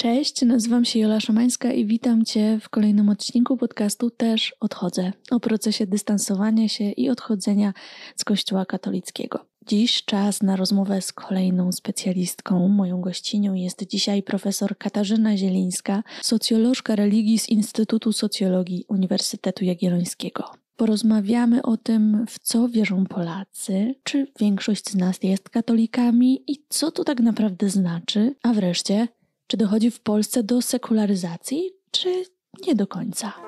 Cześć, nazywam się Jola Szymańska i witam Cię w kolejnym odcinku podcastu Też odchodzę o procesie dystansowania się i odchodzenia z Kościoła katolickiego. Dziś czas na rozmowę z kolejną specjalistką. Moją gościnią jest dzisiaj profesor Katarzyna Zielińska, socjolożka religii z Instytutu Socjologii Uniwersytetu Jagiellońskiego. Porozmawiamy o tym, w co wierzą Polacy, czy większość z nas jest katolikami i co to tak naprawdę znaczy, a wreszcie, czy dochodzi w Polsce do sekularyzacji, czy nie do końca?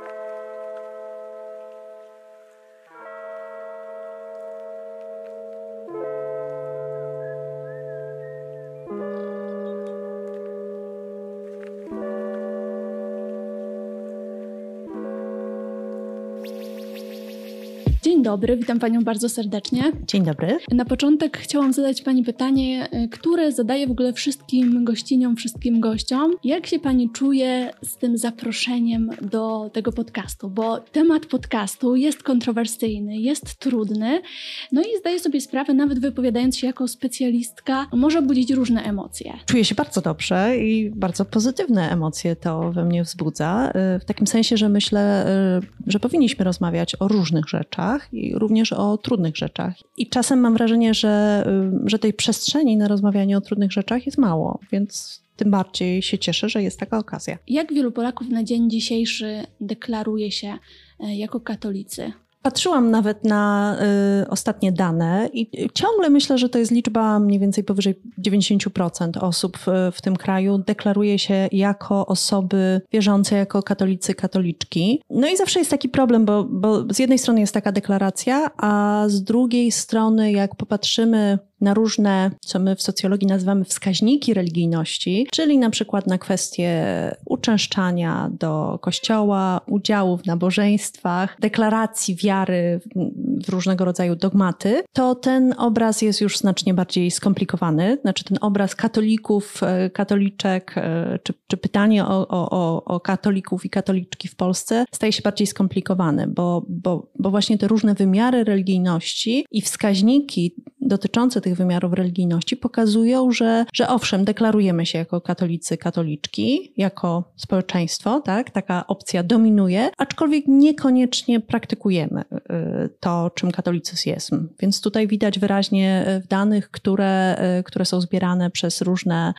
Dobry, witam Panią bardzo serdecznie. Dzień dobry. Na początek chciałam zadać Pani pytanie, y, które zadaję w ogóle wszystkim gościniom, wszystkim gościom. Jak się Pani czuje z tym zaproszeniem do tego podcastu? Bo temat podcastu jest kontrowersyjny, jest trudny, no i zdaję sobie sprawę, nawet wypowiadając się jako specjalistka, może budzić różne emocje. Czuję się bardzo dobrze i bardzo pozytywne emocje to we mnie wzbudza. Y, w takim sensie, że myślę, y, że powinniśmy rozmawiać o różnych rzeczach i również o trudnych rzeczach. I czasem mam wrażenie, że, y, że tej przestrzeni na rozmawianie o trudnych rzeczach jest mało, więc tym bardziej się cieszę, że jest taka okazja. Jak wielu Polaków na dzień dzisiejszy deklaruje się e, jako katolicy? Patrzyłam nawet na y, ostatnie dane i ciągle myślę, że to jest liczba mniej więcej powyżej 90% osób w, w, tym kraju deklaruje się jako osoby wierzące, jako katolicy, katoliczki. No i zawsze jest taki problem, bo, bo z jednej strony jest taka deklaracja, a z drugiej strony jak popatrzymy na różne, co my w socjologii nazywamy wskaźniki religijności, czyli na przykład na kwestie uczęszczania do kościoła, udziału w nabożeństwach, deklaracji wiary w różnego rodzaju dogmaty, to ten obraz jest już znacznie bardziej skomplikowany. Znaczy ten obraz katolików, e, katoliczek, e, czy, czy pytanie o, o, o katolików i katoliczki w Polsce staje się bardziej skomplikowany, bo, bo, bo właśnie te różne wymiary religijności i wskaźniki dotyczące tych wymiarów religijności pokazują, że, że owszem, deklarujemy się jako katolicy, katoliczki, jako społeczeństwo, tak? Taka opcja dominuje, aczkolwiek niekoniecznie praktykujemy y, to, czym katolicyzm. Więc tutaj widać wyraźnie w danych, które, y, które są zbierane przez różne,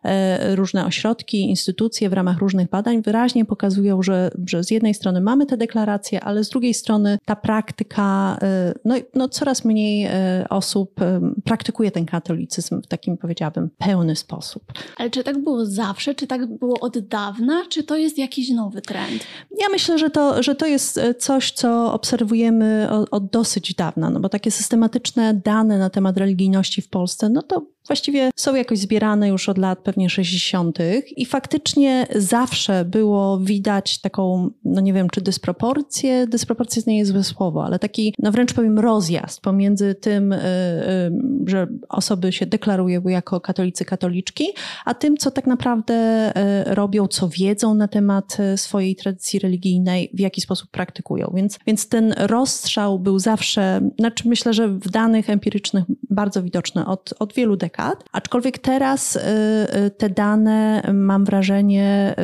y, różne ośrodki, instytucje w ramach różnych badań, wyraźnie pokazują, że, że z jednej strony mamy te deklaracje, ale z drugiej strony ta praktyka, no, no coraz mniej osób praktykuje ten katolicyzm w takim, powiedziałabym, pełny sposób. Ale czy tak było zawsze, czy tak było od dawna, czy to jest jakiś nowy trend? Ja myślę, że to, że to jest e, coś, co obserwujemy od, od dosyć dawna, no bo takie systematyczne dane na temat religijności w Polsce, no to właściwie są jakoś zbierane już od lat pewnie 60. i faktycznie zawsze było widać taką, no nie wiem, czy dysproporcję, dysproporcje nie jest złe słowo, ale taki, no wręcz powiem, rozjazd pomiędzy tym, y, y, że osoby się deklarują jako katolicy, katoliczki, a tym, co tak naprawdę y, robią, co wiedzą na temat swojej tradycji religijnej, w jaki sposób praktykują. Więc, więc ten rozstrzał był zawsze, znaczy myślę, że w danych empirycznych bardzo widoczny od, od wielu dekad Aczkolwiek teraz y, y, te dane, mam wrażenie,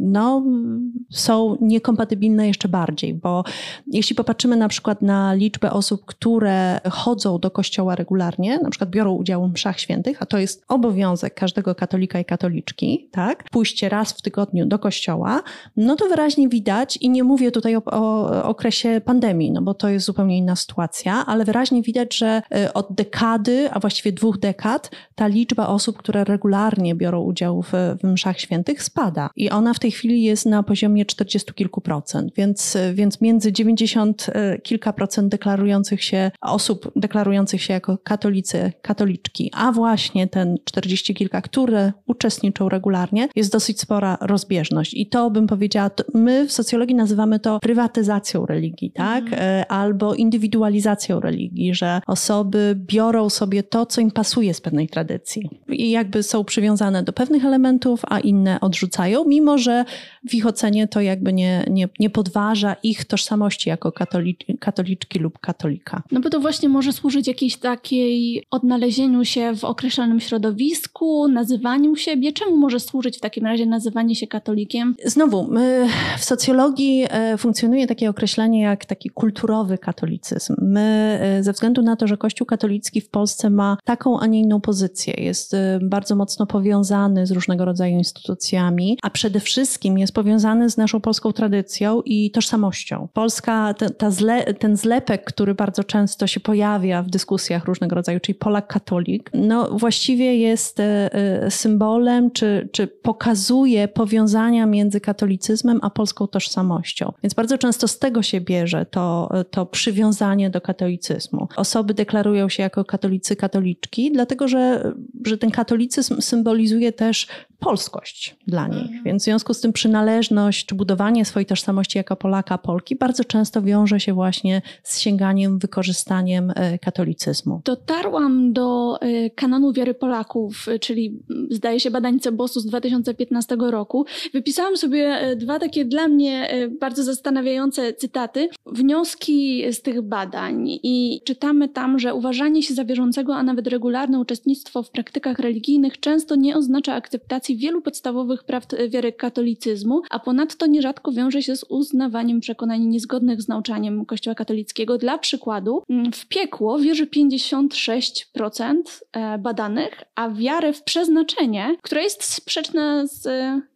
no, są niekompatybilne jeszcze bardziej, bo jeśli popatrzymy na przykład na liczbę osób, które chodzą do kościoła regularnie, na przykład biorą udział w mszach świętych, a to jest obowiązek każdego katolika i katoliczki, tak, pójście raz w tygodniu do kościoła, no to wyraźnie widać i nie mówię tutaj o, o okresie pandemii, no bo to jest zupełnie inna sytuacja, ale wyraźnie widać, że od dekady, a właściwie dwóch dekad, ta liczba osób, które regularnie biorą udział w, w mszach świętych spada. I ona w tej chwili jest na poziomie 40 kilku procent, więc, więc między 90 e, kilka procent deklarujących się osób, deklarujących się jako katolicy, katoliczki, a właśnie ten 40 kilka, które uczestniczą regularnie, jest dosyć spora rozbieżność. I to bym powiedziała, my w socjologii nazywamy to prywatyzacją religii, tak? Mhm. E, albo indywidualizacją religii, że osoby biorą sobie to, co im pasuje z pewnej tradycji i jakby są przywiązane do pewnych elementów, a inne odrzucają, mimo że w ich ocenie to jakby nie, nie, nie podważa ich tożsamości jako katoliczki lub katolika. No bo to właśnie może służyć jakiejś takiej odnalezieniu się w określonym środowisku, nazywaniu siebie. Czemu może służyć w takim razie nazywanie się katolikiem? Znowu, my w socjologii e, funkcjonuje takie określenie jak taki kulturowy katolicyzm. My e, ze względu na to, że Kościół katolicki w Polsce ma taką, a nie inną pozycję, jest e, bardzo mocno powiązany z różnego rodzaju instytucjami, a przede wszystkim jest powiązany z naszą polską tradycją i tożsamością. Polska, ta, ta zle, ten zlepek, który bardzo często się pojawia w dyskusjach różnego rodzaju, czyli Polak-katolik, no właściwie jest e, symbolem, czy, czy pokazuje powiązania między katolicyzmem a polską tożsamością. Więc bardzo często z tego się bierze to, to przywiązanie do katolicyzmu. Osoby deklarują się jako katolicy, katoliczki, dlatego że, że ten katolicyzm symbolizuje też polskość dla nich. Mhm. Więc w związku z tym przynależność czy budowanie swojej tożsamości jako Polaka, Polki bardzo często wiąże się właśnie z sięganiem, wykorzystaniem e, katolicyzmu. Dotarłam do e, kanonu wiary Polaków, e, czyli zdaje się badań Cebosu z 2015 roku. Wypisałam sobie dwa takie dla mnie bardzo zastanawiające cytaty, wnioski z tych badań i czytamy tam, że uważanie się za wierzącego, a nawet regularne uczestnictwo w praktykach religijnych często nie oznacza akceptacji wielu podstawowych praw wiary katolicyzmu, a ponadto nierzadko wiąże się z uznawaniem przekonań niezgodnych z nauczaniem Kościoła katolickiego. Dla przykładu, mm, w piekło wierzy 56% e, badanych, a wiarę w przeznaczenie, która jest sprzeczna z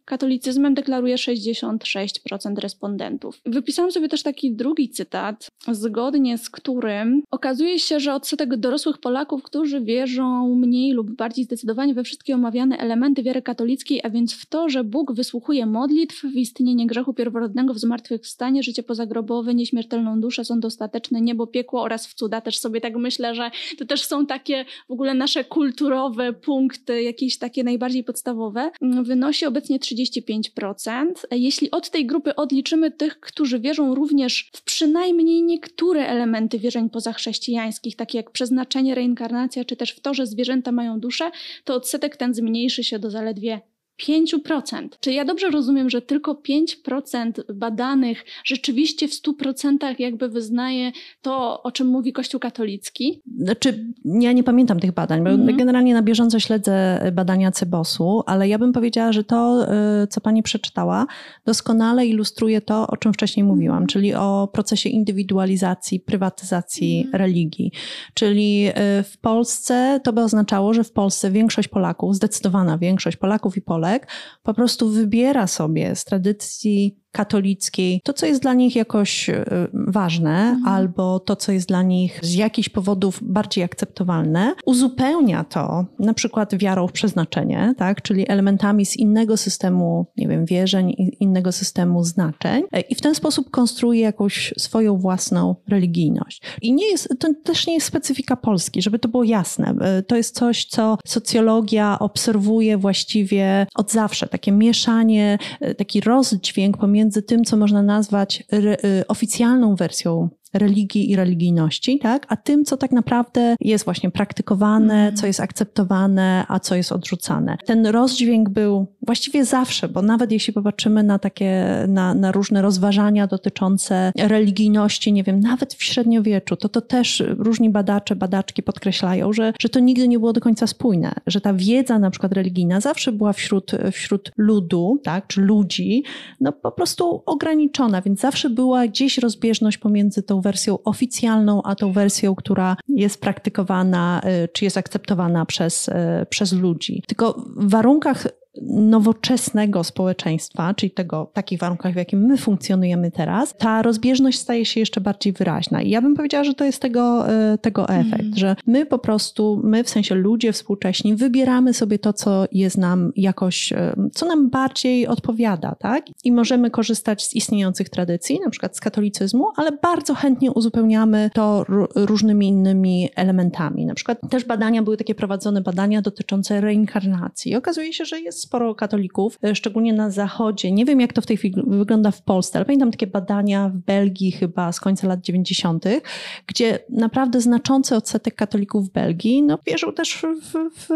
katolicyzmem deklaruje 66% respondentów. Wypisałam sobie też taki drugi cytat, zgodnie z którym okazuje się, że odsetek dorosłych Polaków, którzy wierzą mniej lub bardziej zdecydowanie we wszystkie omawiane elementy wiary katolickiej, a więc w to, że Bóg wysłuchuje modlitw, w istnienie grzechu pierworodnego, w zmartwychwstanie, życie pozagrobowe, nieśmiertelną duszę, są dostateczne niebo, piekło oraz w cuda. Też sobie tak myślę, że to też są takie w ogóle nasze kulturowe punkty, jakieś takie najbardziej podstawowe. Wynosi obecnie 30 35%. Jeśli od tej grupy odliczymy tych, którzy wierzą również w przynajmniej niektóre elementy wierzeń pozachrześcijańskich, takie jak przeznaczenie, reinkarnacja, czy też w to, że zwierzęta mają duszę, to odsetek ten zmniejszy się do zaledwie 5%. Czy ja dobrze rozumiem, że tylko 5% badanych rzeczywiście w 100% jakby wyznaje to, o czym mówi Kościół katolicki? Znaczy, ja nie pamiętam tych badań, bo mm. generalnie na bieżąco śledzę badania Cebosu, ale ja bym powiedziała, że to, y, co pani przeczytała, doskonale ilustruje to, o czym wcześniej mówiłam, mm. czyli o procesie indywidualizacji, prywatyzacji mm. religii. Czyli y, w Polsce to by oznaczało, że w Polsce większość Polaków, zdecydowana większość Polaków i Polek, Polek po prostu wybiera sobie z tradycji katolickiej, to co jest dla nich jakoś e, ważne, mhm. albo to co jest dla nich z jakichś powodów bardziej akceptowalne, uzupełnia to na przykład wiarą w przeznaczenie, tak? czyli elementami z innego systemu, nie wiem, wierzeń, innego systemu znaczeń e, i w ten sposób konstruuje jakąś swoją własną religijność. I nie jest, to też nie jest specyfika Polski, żeby to było jasne. E, to jest coś, co socjologia obserwuje właściwie od zawsze, takie mieszanie, taki rozdźwięk pomiędzy między tym, co można nazwać y, oficjalną wersją religii i religijności, tak? a tym, co tak naprawdę jest właśnie praktykowane, mm. co jest akceptowane, a co jest odrzucane. Ten rozdźwięk był właściwie zawsze, bo nawet jeśli popatrzymy na takie, na, na różne rozważania dotyczące religijności, nie wiem, nawet w średniowieczu, to to też różni badacze, badaczki podkreślają, że, że to nigdy nie było do końca spójne, że ta wiedza na przykład religijna zawsze była wśród, wśród ludu, tak, czy ludzi, no po prostu ograniczona, więc zawsze była gdzieś rozbieżność pomiędzy tą wersją oficjalną, a tą wersją, która jest praktykowana, y, czy jest akceptowana przez, y, przez ludzi. Tylko w warunkach nowoczesnego społeczeństwa, czyli tego, takich warunkach, w jakim my funkcjonujemy teraz, ta rozbieżność staje się jeszcze bardziej wyraźna. I ja bym powiedziała, że to jest tego, e, tego efekt, mm. że my po prostu, my w sensie ludzie współcześni, wybieramy sobie to, co jest nam jakoś, e, co nam bardziej odpowiada, tak? I możemy korzystać z istniejących tradycji, na przykład z katolicyzmu, ale bardzo chętnie uzupełniamy to różnymi innymi elementami. Na przykład też badania, były takie prowadzone badania dotyczące reinkarnacji. I okazuje się, że jest sporo katolików, e, szczególnie na zachodzie. Nie wiem, jak to w tej chwili wygląda w Polsce, ale pamiętam takie badania w Belgii chyba z końca lat 90., gdzie naprawdę znaczący odsetek katolików w Belgii no, wierzył też w, w,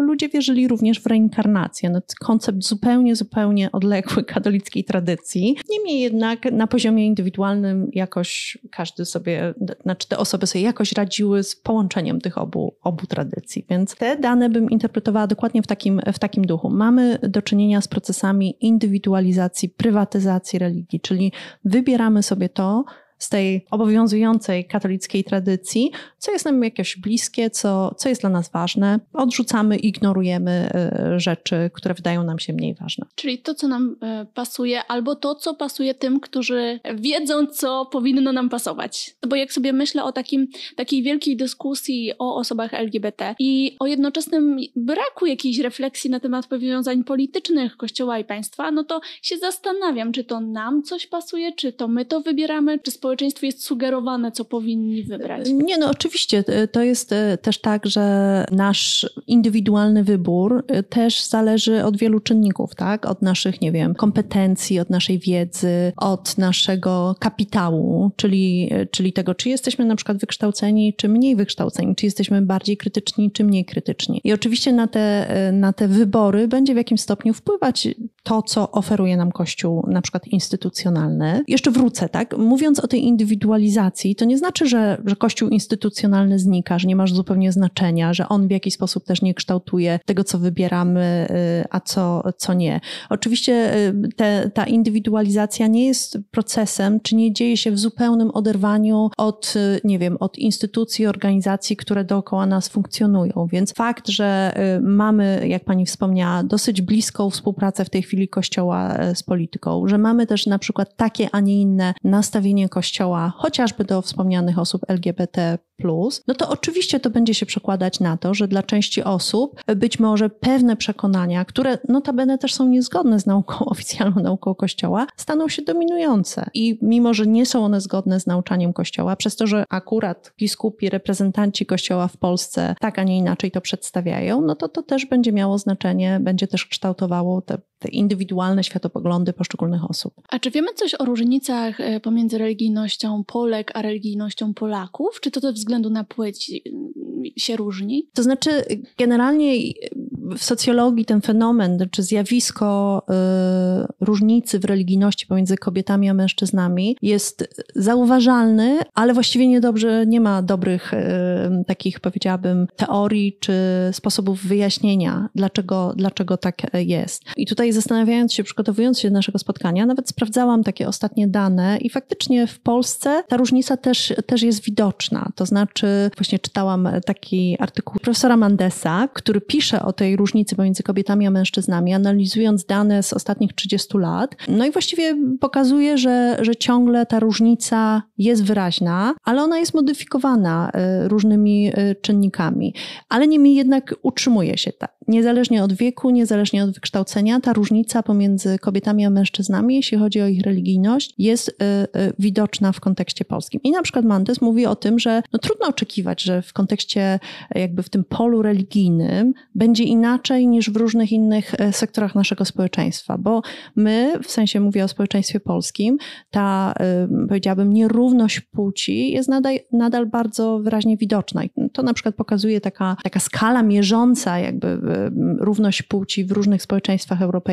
ludzie wierzyli również w reinkarnację. No, koncept zupełnie, zupełnie odległy katolickiej tradycji. Niemniej jednak na poziomie indywidualnym jakoś każdy sobie, znaczy te osoby sobie jakoś radziły z połączeniem tych obu, obu tradycji. Więc te dane bym interpretowała dokładnie w takim, w takim duchu. Mamy do czynienia z procesami indywidualizacji, prywatyzacji religii, czyli wybieramy sobie to, z tej obowiązującej katolickiej tradycji, co jest nam jakieś bliskie, co, co jest dla nas ważne. Odrzucamy, ignorujemy e, rzeczy, które wydają nam się mniej ważne. Czyli to, co nam e, pasuje, albo to, co pasuje tym, którzy wiedzą, co powinno nam pasować. Bo jak sobie myślę o takim, takiej wielkiej dyskusji o osobach LGBT i o jednoczesnym braku jakiejś refleksji na temat powiązań politycznych Kościoła i państwa, no to się zastanawiam, czy to nam coś pasuje, czy to my to wybieramy, czy społeczeństwu jest sugerowane, co powinni wybrać. Nie, no oczywiście. E, to jest e, też tak, że nasz indywidualny wybór e, też zależy od wielu czynników, tak? Od naszych, nie wiem, kompetencji, od naszej wiedzy, od naszego kapitału, czyli, czyli tego, czy jesteśmy na przykład wykształceni, czy mniej wykształceni, czy jesteśmy bardziej krytyczni, czy mniej krytyczni. I oczywiście na te, na te wybory będzie w jakimś stopniu wpływać to, co oferuje nam Kościół, na przykład instytucjonalny. Jeszcze wrócę, tak? Mówiąc o tej indywidualizacji, to nie znaczy, że, że Kościół instytucjonalny znika, że nie masz zupełnie znaczenia, że on w jakiś sposób też nie kształtuje tego, co wybieramy, y, a co, co nie. Oczywiście y, te, ta indywidualizacja nie jest procesem, czy nie dzieje się w zupełnym oderwaniu od, y, nie wiem, od instytucji, organizacji, które dookoła nas funkcjonują. Więc fakt, że mamy, jak pani wspomniała, dosyć bliską współpracę w tej chwili Kościoła z polityką, że mamy też na przykład takie, a nie inne nastawienie Kościoła, Kościoła, chociażby do wspomnianych osób LGBT, no to oczywiście to będzie się przekładać na to, że dla części osób być może pewne przekonania, które notabene też są niezgodne z nauką, oficjalną nauką Kościoła, staną się dominujące. I mimo, że nie są one zgodne z nauczaniem Kościoła, przez to, że akurat biskupi, reprezentanci Kościoła w Polsce tak, a nie inaczej to przedstawiają, no to to też będzie miało znaczenie, będzie też kształtowało te, te indywidualne światopoglądy poszczególnych osób. A czy wiemy coś o różnicach e, pomiędzy religijnością Polek a religijnością Polaków? Czy to ze względu na płeć się różni? To znaczy, generalnie w socjologii ten fenomen, czy zjawisko y, różnicy w religijności pomiędzy kobietami a mężczyznami jest zauważalny, ale właściwie niedobrze, nie ma dobrych takich, powiedziałabym, teorii czy sposobów wyjaśnienia, dlaczego, dlaczego tak jest. I tutaj zastanawiając się, przygotowując się do naszego spotkania, nawet sprawdzałam takie ostatnie dane i faktycznie w Polsce ta różnica też, też jest widoczna. To znaczy, właśnie czytałam taki artykuł profesora Mandesa, który pisze o tej różnicy pomiędzy kobietami a mężczyznami, analizując dane z ostatnich 30 lat. No i właściwie pokazuje, że, że ciągle ta różnica jest wyraźna, ale ona jest modyfikowana y, różnymi y, czynnikami. Ale niemniej jednak utrzymuje się ta, niezależnie od wieku, niezależnie od wykształcenia, ta różnica pomiędzy kobietami a mężczyznami, jeśli chodzi o ich religijność, jest y, widoczna w kontekście polskim. I na przykład Mandes mówi o tym, że no, trudno oczekiwać, że w kontekście jakby w tym polu religijnym będzie inaczej niż w różnych innych e, sektorach naszego społeczeństwa, bo my, w sensie mówię o społeczeństwie polskim, ta e, powiedziałabym nierówność płci jest nadal, nadal bardzo wyraźnie widoczna. I to na przykład pokazuje taka, taka skala mierząca jakby e, równość płci w różnych społeczeństwach europejskich.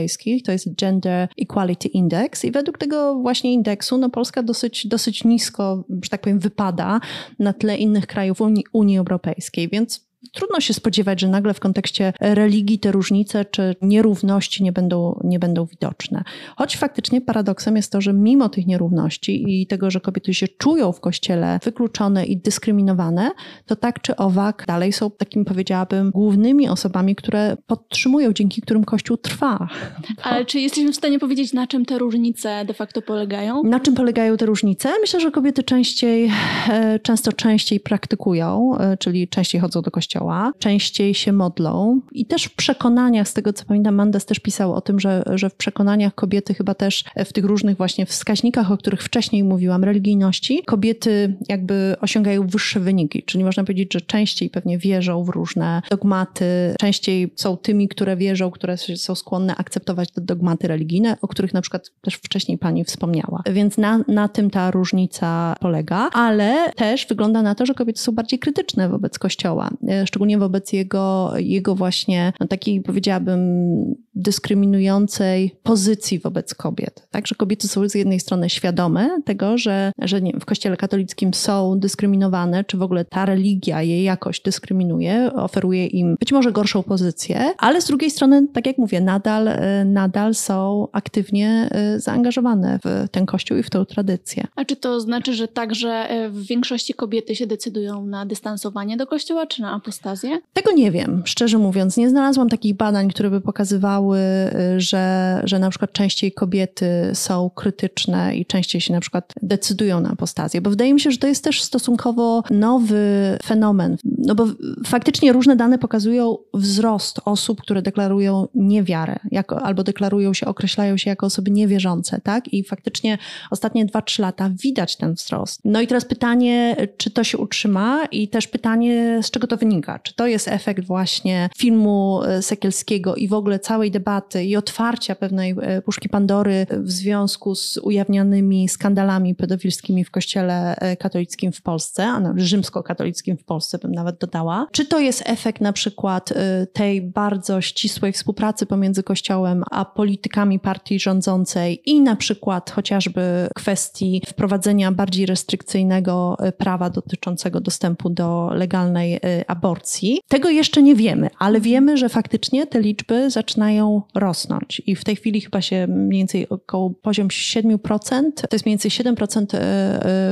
To jest Gender Equality Index. I według tego właśnie indeksu no Polska dosyć, dosyć nisko, że tak powiem, wypada na tle innych krajów Unii, Unii Europejskiej, więc trudno się spodziewać, że nagle w kontekście religii te różnice czy nierówności nie będą, nie będą widoczne. Choć faktycznie paradoksem jest to, że mimo tych nierówności i tego, że kobiety się czują w kościele wykluczone i dyskryminowane, to tak czy owak dalej są takim, powiedziałabym, głównymi osobami, które podtrzymują, dzięki którym kościół trwa. Ale czy jesteśmy w stanie powiedzieć, na czym te różnice de facto polegają? Na czym polegają te różnice? Myślę, że kobiety częściej, e, często częściej praktykują, e, czyli częściej chodzą do kościoła kościoła, częściej się modlą. I też w przekonaniach, z tego co pamiętam, Mandes też pisał o tym, że, że w przekonaniach kobiety chyba też w tych różnych właśnie wskaźnikach, o których wcześniej mówiłam, religijności, kobiety jakby osiągają wyższe wyniki, czyli można powiedzieć, że częściej pewnie wierzą w różne dogmaty, częściej są tymi, które wierzą, które są skłonne akceptować te dogmaty religijne, o których na przykład też wcześniej pani wspomniała. Więc na, na tym ta różnica polega, ale też wygląda na to, że kobiety są bardziej krytyczne wobec Kościoła, e, szczególnie wobec jego, jego właśnie no, takiej, powiedziałabym, dyskryminującej pozycji wobec kobiet. Także kobiety są z jednej strony świadome tego, że, że nie, w Kościele katolickim są dyskryminowane, czy w ogóle ta religia je jakoś dyskryminuje, oferuje im być może gorszą pozycję, ale z drugiej strony, tak jak mówię, nadal, e, nadal są aktywnie e, zaangażowane w ten Kościół i w tę tradycję. A czy to znaczy, że także w większości kobiety się decydują na dystansowanie do Kościoła, czy na apostazję? Tego nie wiem, szczerze mówiąc. Nie znalazłam takich badań, które by pokazywały, y, że, że na przykład częściej kobiety są krytyczne i częściej się na przykład decydują na apostazję, bo wydaje mi się, że to jest też stosunkowo nowy fenomen. No bo faktycznie różne dane pokazują wzrost osób, które deklarują niewiarę, jako, albo deklarują się, określają się jako osoby niewierzące, tak? I faktycznie ostatnie 2-3 lata widać ten wzrost. No i teraz pytanie, czy to się utrzyma i też pytanie, z czego to wynika? Czy to jest efekt właśnie filmu e, Sekielskiego i w ogóle całej debaty i otwarcia pewnej e, puszki Pandory w związku z ujawnianymi skandalami pedofilskimi w kościele e, katolickim w Polsce, a nawet rzymskokatolickim w Polsce bym nawet dodała? Czy to jest efekt na przykład tej bardzo ścisłej współpracy pomiędzy kościołem a politykami partii rządzącej i na przykład chociażby kwestii wprowadzenia bardziej restrykcyjnego prawa dotyczącego dostępu do legalnej aborcji. Tego jeszcze nie wiemy, ale wiemy, że faktycznie te liczby zaczynają rosnąć i w tej chwili chyba się mniej więcej około poziom 7%, to jest mniej więcej 7% e,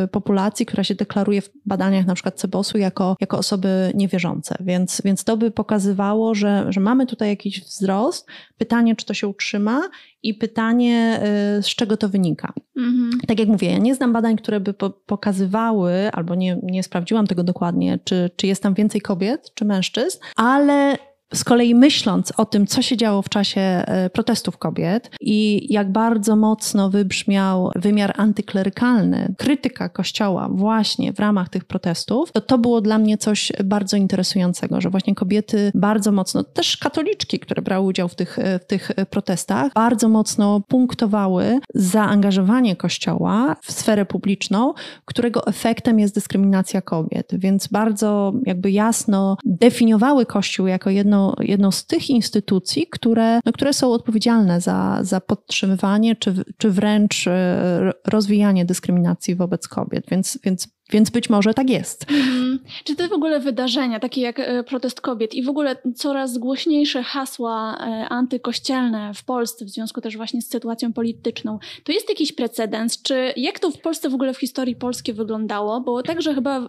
e, populacji, która się deklaruje w badaniach na przykład Cebosu jako, jako osoby niewierzące, więc, więc to by pokazywało, że, że mamy tutaj jakiś wzrost. Pytanie, czy to się utrzyma i pytanie, y, z czego to wynika. Mhm. Tak jak mówię, ja nie znam badań, które by pokazywały, albo nie, nie sprawdziłam tego dokładnie, czy, czy jest tam więcej kobiet, czy mężczyzn, ale z kolei myśląc o tym, co się działo w czasie e, protestów kobiet i jak bardzo mocno wybrzmiał wymiar antyklerykalny, krytyka Kościoła właśnie w ramach tych protestów, to to było dla mnie coś bardzo interesującego, że właśnie kobiety bardzo mocno, też katoliczki, które brały udział w tych, e, w tych protestach, bardzo mocno punktowały zaangażowanie Kościoła w sferę publiczną, którego efektem jest dyskryminacja kobiet. Więc bardzo jakby jasno definiowały Kościół jako jedno jedną, z tych instytucji, które, no, które są odpowiedzialne za, za podtrzymywanie czy, czy wręcz e, rozwijanie dyskryminacji wobec kobiet. Więc, więc więc być może tak jest. Mhm. Czy te w ogóle wydarzenia, takie jak e, protest kobiet i w ogóle coraz głośniejsze hasła e, antykościelne w Polsce, w związku też właśnie z sytuacją polityczną, to jest jakiś precedens? Czy jak to w Polsce w ogóle w historii polskiej wyglądało? Bo także chyba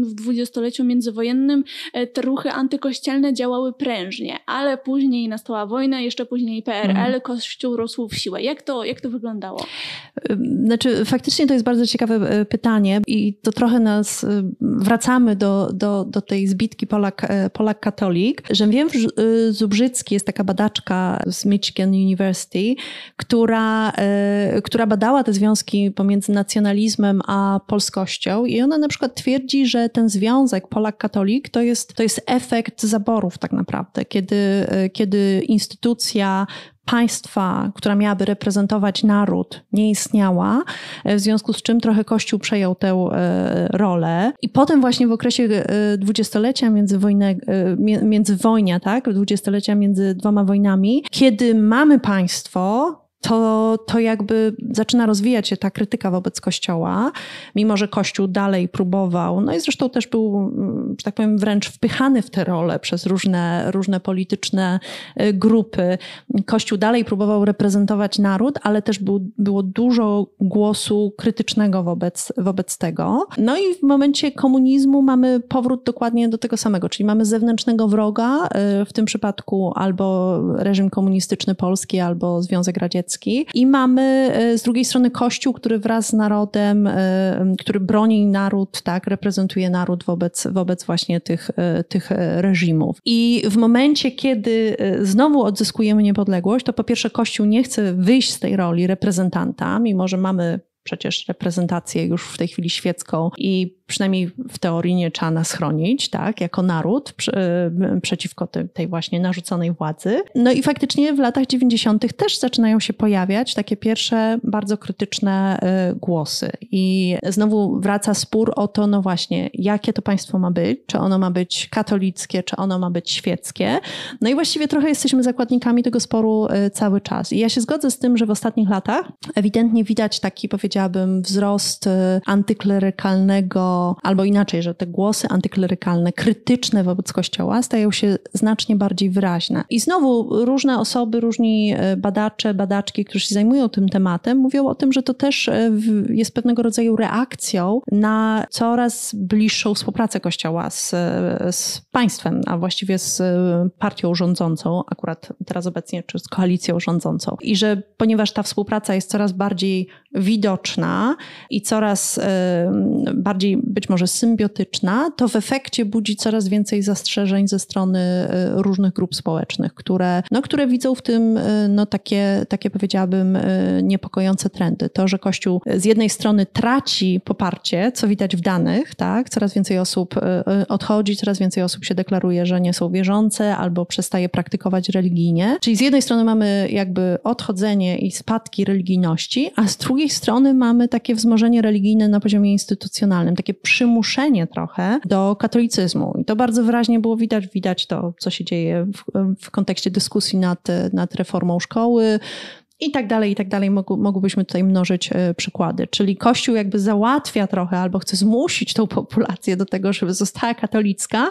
w dwudziestoleciu międzywojennym e, te ruchy antykościelne działały prężnie, ale później nastała wojna, jeszcze później PRL, mhm. Kościół rósł w siłę. Jak to, jak to wyglądało? Znaczy, faktycznie to jest bardzo ciekawe pytanie i to trochę trochę nas y, wracamy do, do, do tej zbitki Polak, e, Polak wiem, y, Zubrzycki jest taka badaczka z Michigan University, która, która badała te związki pomiędzy nacjonalizmem a polskością i ona na przykład twierdzi, że ten związek Polak katolik to jest, to jest efekt zaborów tak naprawdę, kiedy, kiedy instytucja państwa, która miałaby reprezentować naród, nie istniała, w związku z czym trochę Kościół przejął tę e, rolę. I potem właśnie w okresie e, dwudziestolecia międzywojne, e, międzywojnia, tak, dwudziestolecia między dwoma wojnami, kiedy mamy państwo, to, to jakby zaczyna rozwijać się ta krytyka wobec Kościoła, mimo że Kościół dalej próbował, no i zresztą też był, że tak powiem, wręcz wpychany w tę rolę przez różne, różne polityczne y, grupy. Kościół dalej próbował reprezentować naród, ale też był, było dużo głosu krytycznego wobec, wobec tego. No i w momencie komunizmu mamy powrót dokładnie do tego samego, czyli mamy zewnętrznego wroga, y, w tym przypadku albo reżim komunistyczny polski, albo Związek Radziecki, i mamy z drugiej strony Kościół, który wraz z narodem, który broni naród, tak, reprezentuje naród wobec, wobec właśnie tych, tych reżimów. I w momencie, kiedy znowu odzyskujemy niepodległość, to po pierwsze Kościół nie chce wyjść z tej roli reprezentanta, mimo że mamy przecież reprezentację już w tej chwili świecką i przynajmniej w teorii nie trzeba nas chronić, tak, jako naród e, przeciwko tej właśnie narzuconej władzy. No i faktycznie w latach 90. też zaczynają się pojawiać takie pierwsze bardzo krytyczne e, głosy. I znowu wraca spór o to, no właśnie, jakie to państwo ma być, czy ono ma być katolickie, czy ono ma być świeckie. No i właściwie trochę jesteśmy zakładnikami tego sporu e, cały czas. I ja się zgodzę z tym, że w ostatnich latach ewidentnie widać taki, powiedziałabym, wzrost antyklerykalnego albo inaczej, że te głosy antyklerykalne, krytyczne wobec Kościoła stają się znacznie bardziej wyraźne. I znowu różne osoby, różni e, badacze, badaczki, którzy się zajmują tym tematem, mówią o tym, że to też e, jest pewnego rodzaju reakcją na coraz bliższą współpracę Kościoła z, e, z państwem, a właściwie z partią rządzącą, akurat teraz obecnie, czy z koalicją rządzącą. I że ponieważ ta współpraca jest coraz bardziej widoczna i coraz bardziej być może symbiotyczna, to w efekcie budzi coraz więcej zastrzeżeń ze strony e, różnych grup społecznych, które, no, które widzą w tym e, no, takie, takie, powiedziałabym, e, niepokojące trendy. To, że Kościół z jednej strony traci poparcie, co widać w danych, tak? coraz więcej osób odchodzi, coraz więcej osób się deklaruje, że nie są wierzące albo przestaje praktykować religijnie. Czyli z jednej strony mamy jakby odchodzenie i spadki religijności, a z drugiej strony mamy takie wzmożenie religijne na poziomie instytucjonalnym, takie przymuszenie trochę do katolicyzmu. I to bardzo wyraźnie było widać, widać to, co się dzieje w, w kontekście dyskusji nad, nad reformą szkoły, i tak dalej, i tak dalej. Mógł, mógłbyśmy tutaj mnożyć e, przykłady. Czyli Kościół jakby załatwia trochę albo chce zmusić tą populację do tego, żeby została katolicka,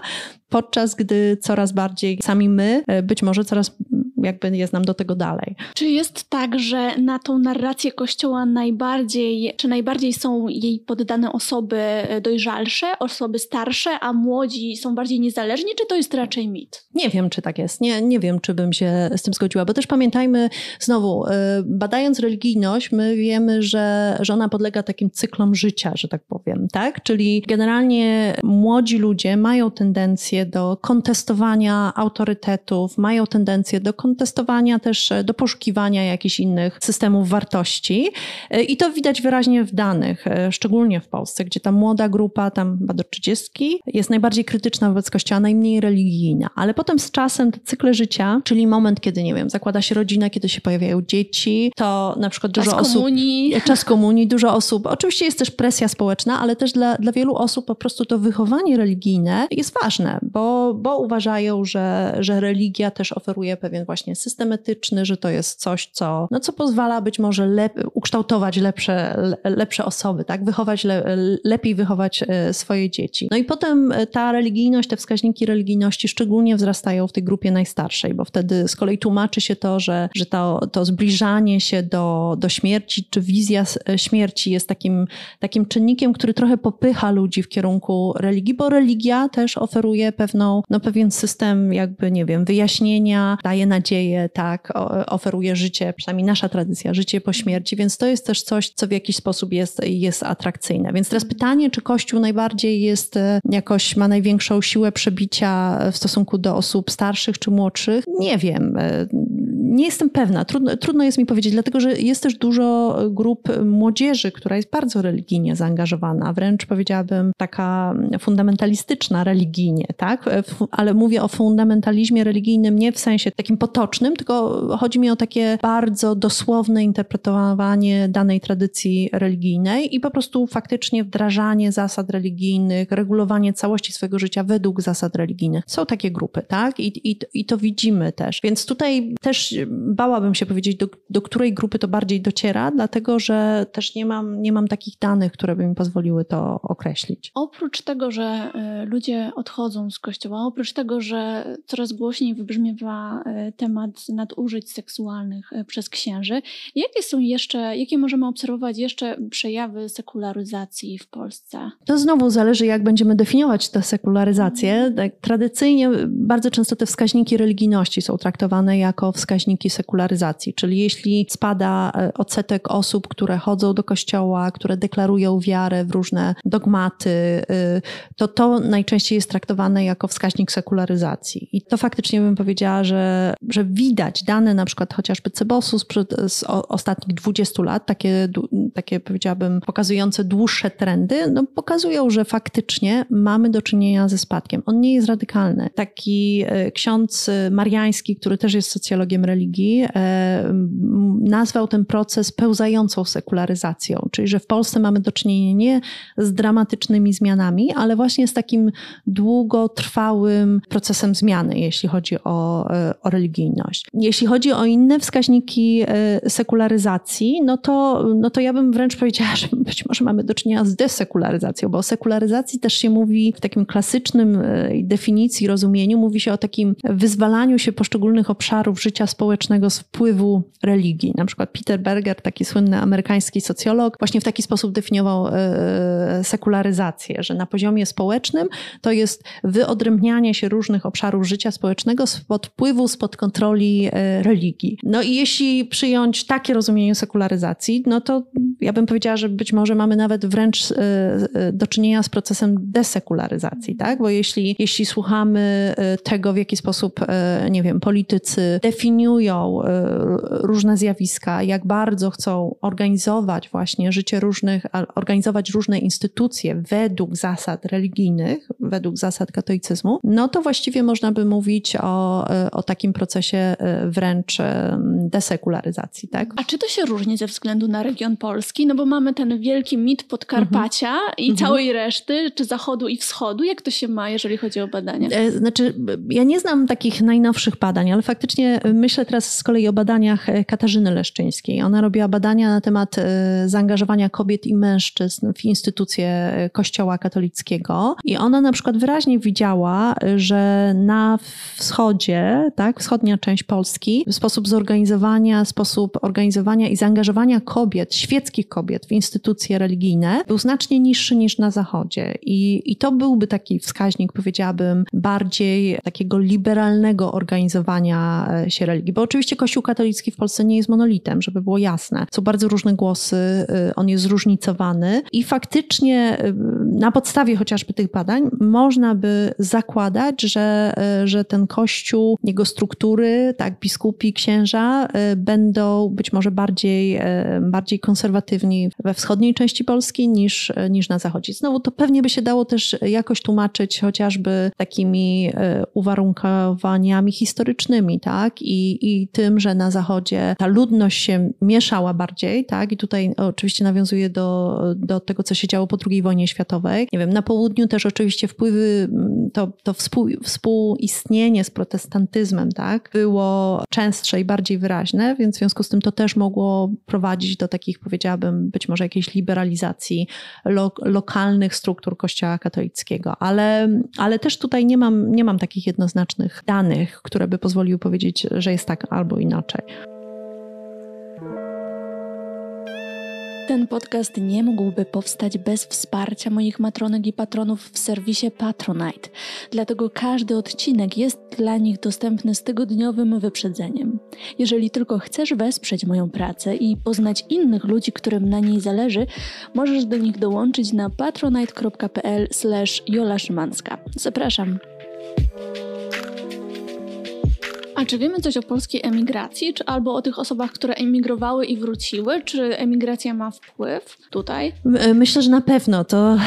podczas gdy coraz bardziej sami my, e, być może coraz jakby jest nam do tego dalej. Czy jest tak, że na tą narrację Kościoła najbardziej, czy najbardziej są jej poddane osoby dojrzalsze, osoby starsze, a młodzi są bardziej niezależni, czy to jest raczej mit? Nie wiem, czy tak jest. Nie, nie wiem, czy bym się z tym zgodziła, bo też pamiętajmy, znowu, e, badając religijność, my wiemy, że, że ona podlega takim cyklom życia, że tak powiem, tak? Czyli generalnie młodzi ludzie mają tendencję do kontestowania autorytetów, mają tendencję do kontestowania testowania, też e, do poszukiwania jakichś innych systemów wartości. E, I to widać wyraźnie w danych, e, szczególnie w Polsce, gdzie ta młoda grupa, tam chyba do 30, jest najbardziej krytyczna wobec Kościoła, najmniej religijna. Ale potem z czasem te cykle życia, czyli moment, kiedy, nie wiem, zakłada się rodzina, kiedy się pojawiają dzieci, to na przykład czas dużo osób... Komunii. Czas komunii. Dużo osób... Oczywiście jest też presja społeczna, ale też dla, dla wielu osób po prostu to wychowanie religijne jest ważne, bo, bo uważają, że, że religia też oferuje pewien właśnie właśnie system etyczny, że to jest coś, co, no, co pozwala być może lep ukształtować lepsze, lepsze osoby, tak? Wychować le lepiej wychować e, swoje dzieci. No i potem e, ta religijność, te wskaźniki religijności szczególnie wzrastają w tej grupie najstarszej, bo wtedy z kolei tłumaczy się to, że, że to, to zbliżanie się do, do śmierci, czy wizja e, śmierci jest takim, takim czynnikiem, który trochę popycha ludzi w kierunku religii, bo religia też oferuje pewną, no pewien system jakby, nie wiem, wyjaśnienia, daje nadzieję, nadzieję, tak, oferuje życie, przynajmniej nasza tradycja, życie po śmierci, więc to jest też coś, co w jakiś sposób jest, jest atrakcyjne. Więc teraz pytanie, czy Kościół najbardziej jest e, jakoś, ma największą siłę przebicia w stosunku do osób starszych czy młodszych? Nie wiem e, nie jestem pewna. Trudno, trudno jest mi powiedzieć, dlatego że jest też dużo grup młodzieży, która jest bardzo religijnie zaangażowana, wręcz powiedziałabym taka fundamentalistyczna religijnie, tak? Ale mówię o fundamentalizmie religijnym nie w sensie takim potocznym, tylko chodzi mi o takie bardzo dosłowne interpretowanie danej tradycji religijnej i po prostu faktycznie wdrażanie zasad religijnych, regulowanie całości swojego życia według zasad religijnych. Są takie grupy, tak? I, i, i to widzimy też. Więc tutaj też bałabym się powiedzieć, do, do której grupy to bardziej dociera, dlatego że też nie mam, nie mam takich danych, które by mi pozwoliły to określić. Oprócz tego, że y, ludzie odchodzą z kościoła, oprócz tego, że coraz głośniej wybrzmiewa y, temat nadużyć seksualnych y, przez księży, jakie są jeszcze, jakie możemy obserwować jeszcze przejawy sekularyzacji w Polsce? To znowu zależy, jak będziemy definiować tę sekularyzację. Tak, tradycyjnie bardzo często te wskaźniki religijności są traktowane jako wskaźniki wskaźniki sekularyzacji, czyli jeśli spada e, odsetek osób, które chodzą do kościoła, które deklarują wiarę w różne dogmaty, y, to to najczęściej jest traktowane jako wskaźnik sekularyzacji. I to faktycznie bym powiedziała, że, że widać dane na przykład chociażby Cebosu z ostatnich 20 lat, takie, takie powiedziałabym pokazujące dłuższe trendy, no pokazują, że faktycznie mamy do czynienia ze spadkiem. On nie jest radykalny. Taki e, ksiądz Mariański, który też jest socjologiem religii, e, nazwał ten proces pełzającą sekularyzacją, czyli że w Polsce mamy do czynienia nie z dramatycznymi zmianami, ale właśnie z takim długotrwałym procesem zmiany, jeśli chodzi o, e, o religijność. Jeśli chodzi o inne wskaźniki sekularyzacji, no to, no to ja bym wręcz powiedziała, że być może mamy do czynienia z desekularyzacją, bo o sekularyzacji też się mówi w takim klasycznym definicji, rozumieniu, mówi się o takim wyzwalaniu się poszczególnych obszarów życia społecznego z wpływu religii. Na przykład Peter Berger, taki słynny amerykański socjolog, właśnie w taki sposób definiował e, sekularyzację, że na poziomie społecznym to jest wyodrębnianie się różnych obszarów życia społecznego spod wpływu, spod kontroli e, religii. No i jeśli przyjąć takie rozumienie sekularyzacji, no to ja bym powiedziała, że być może mamy nawet wręcz e, do czynienia z procesem desekularyzacji, tak? Bo jeśli, jeśli słuchamy tego, w jaki sposób, nie wiem, politycy definiują różne zjawiska, jak bardzo chcą organizować właśnie życie różnych, organizować różne instytucje według zasad religijnych, według zasad katolicyzmu, no to właściwie można by mówić o, o takim procesie e, wręcz desekularyzacji. Tak? A czy to się różni ze względu na region Polski? No bo mamy ten wielki mit Podkarpacia mhm. i mhm. całej reszty, czy zachodu i wschodu. Jak to się ma, jeżeli chodzi o badania? E, znaczy, ja nie znam takich najnowszych badań, ale faktycznie myślę teraz z kolei o badaniach Katarzyny Leszczyńskiej. Ona robiła badania na temat zaangażowania kobiet i mężczyzn w instytucje Kościoła katolickiego i ona na przykład wyraźnie widziała, że na wschodzie, tak, wschodnia część Polski, sposób zorganizowania, sposób organizowania i zaangażowania kobiet, świeckich kobiet w instytucje religijne był znacznie niższy niż na zachodzie. I, i to byłby taki wskaźnik, powiedziałabym, bardziej takiego liberalnego organizowania e, się religii. Bo oczywiście Kościół katolicki w Polsce nie jest monolitem, żeby było jasne. Są bardzo różne głosy, e, on jest zróżnicowany i faktycznie e, na podstawie chociażby tych badań można by zakładać, że, e, że ten kościół, jego struktury, tak, biskupi, księża będą być może bardziej, bardziej konserwatywni we wschodniej części Polski niż, niż na zachodzie. Znowu to pewnie by się dało też jakoś tłumaczyć chociażby takimi uwarunkowaniami historycznymi, tak, i, i tym, że na zachodzie ta ludność się mieszała bardziej, tak, i tutaj oczywiście nawiązuje do, do tego, co się działo po II wojnie światowej. Nie wiem, na południu też oczywiście wpływy, mm, to, to współ, współistnienie z protestantyzmem, tak, było częstsze i bardziej wyraźne, więc w związku z tym to też mogło prowadzić do takich, powiedziałabym, być może jakiejś liberalizacji lo, lokalnych struktur Kościoła katolickiego, ale, ale też tutaj nie mam, nie mam takich jednoznacznych danych, które by pozwoliły powiedzieć, że jest tak albo inaczej. Ten podcast nie mógłby powstać bez wsparcia moich matronek i patronów w serwisie Patronite, dlatego każdy odcinek jest dla nich dostępny z tygodniowym wyprzedzeniem. Jeżeli tylko chcesz wesprzeć moją pracę i poznać innych ludzi, którym na niej zależy, możesz do nich dołączyć na patronite.pl/jola Szymanska. Zapraszam. A czy wiemy coś o polskiej emigracji, czy albo o tych osobach, które emigrowały i wróciły? Czy emigracja ma wpływ tutaj? E, myślę, że na pewno. To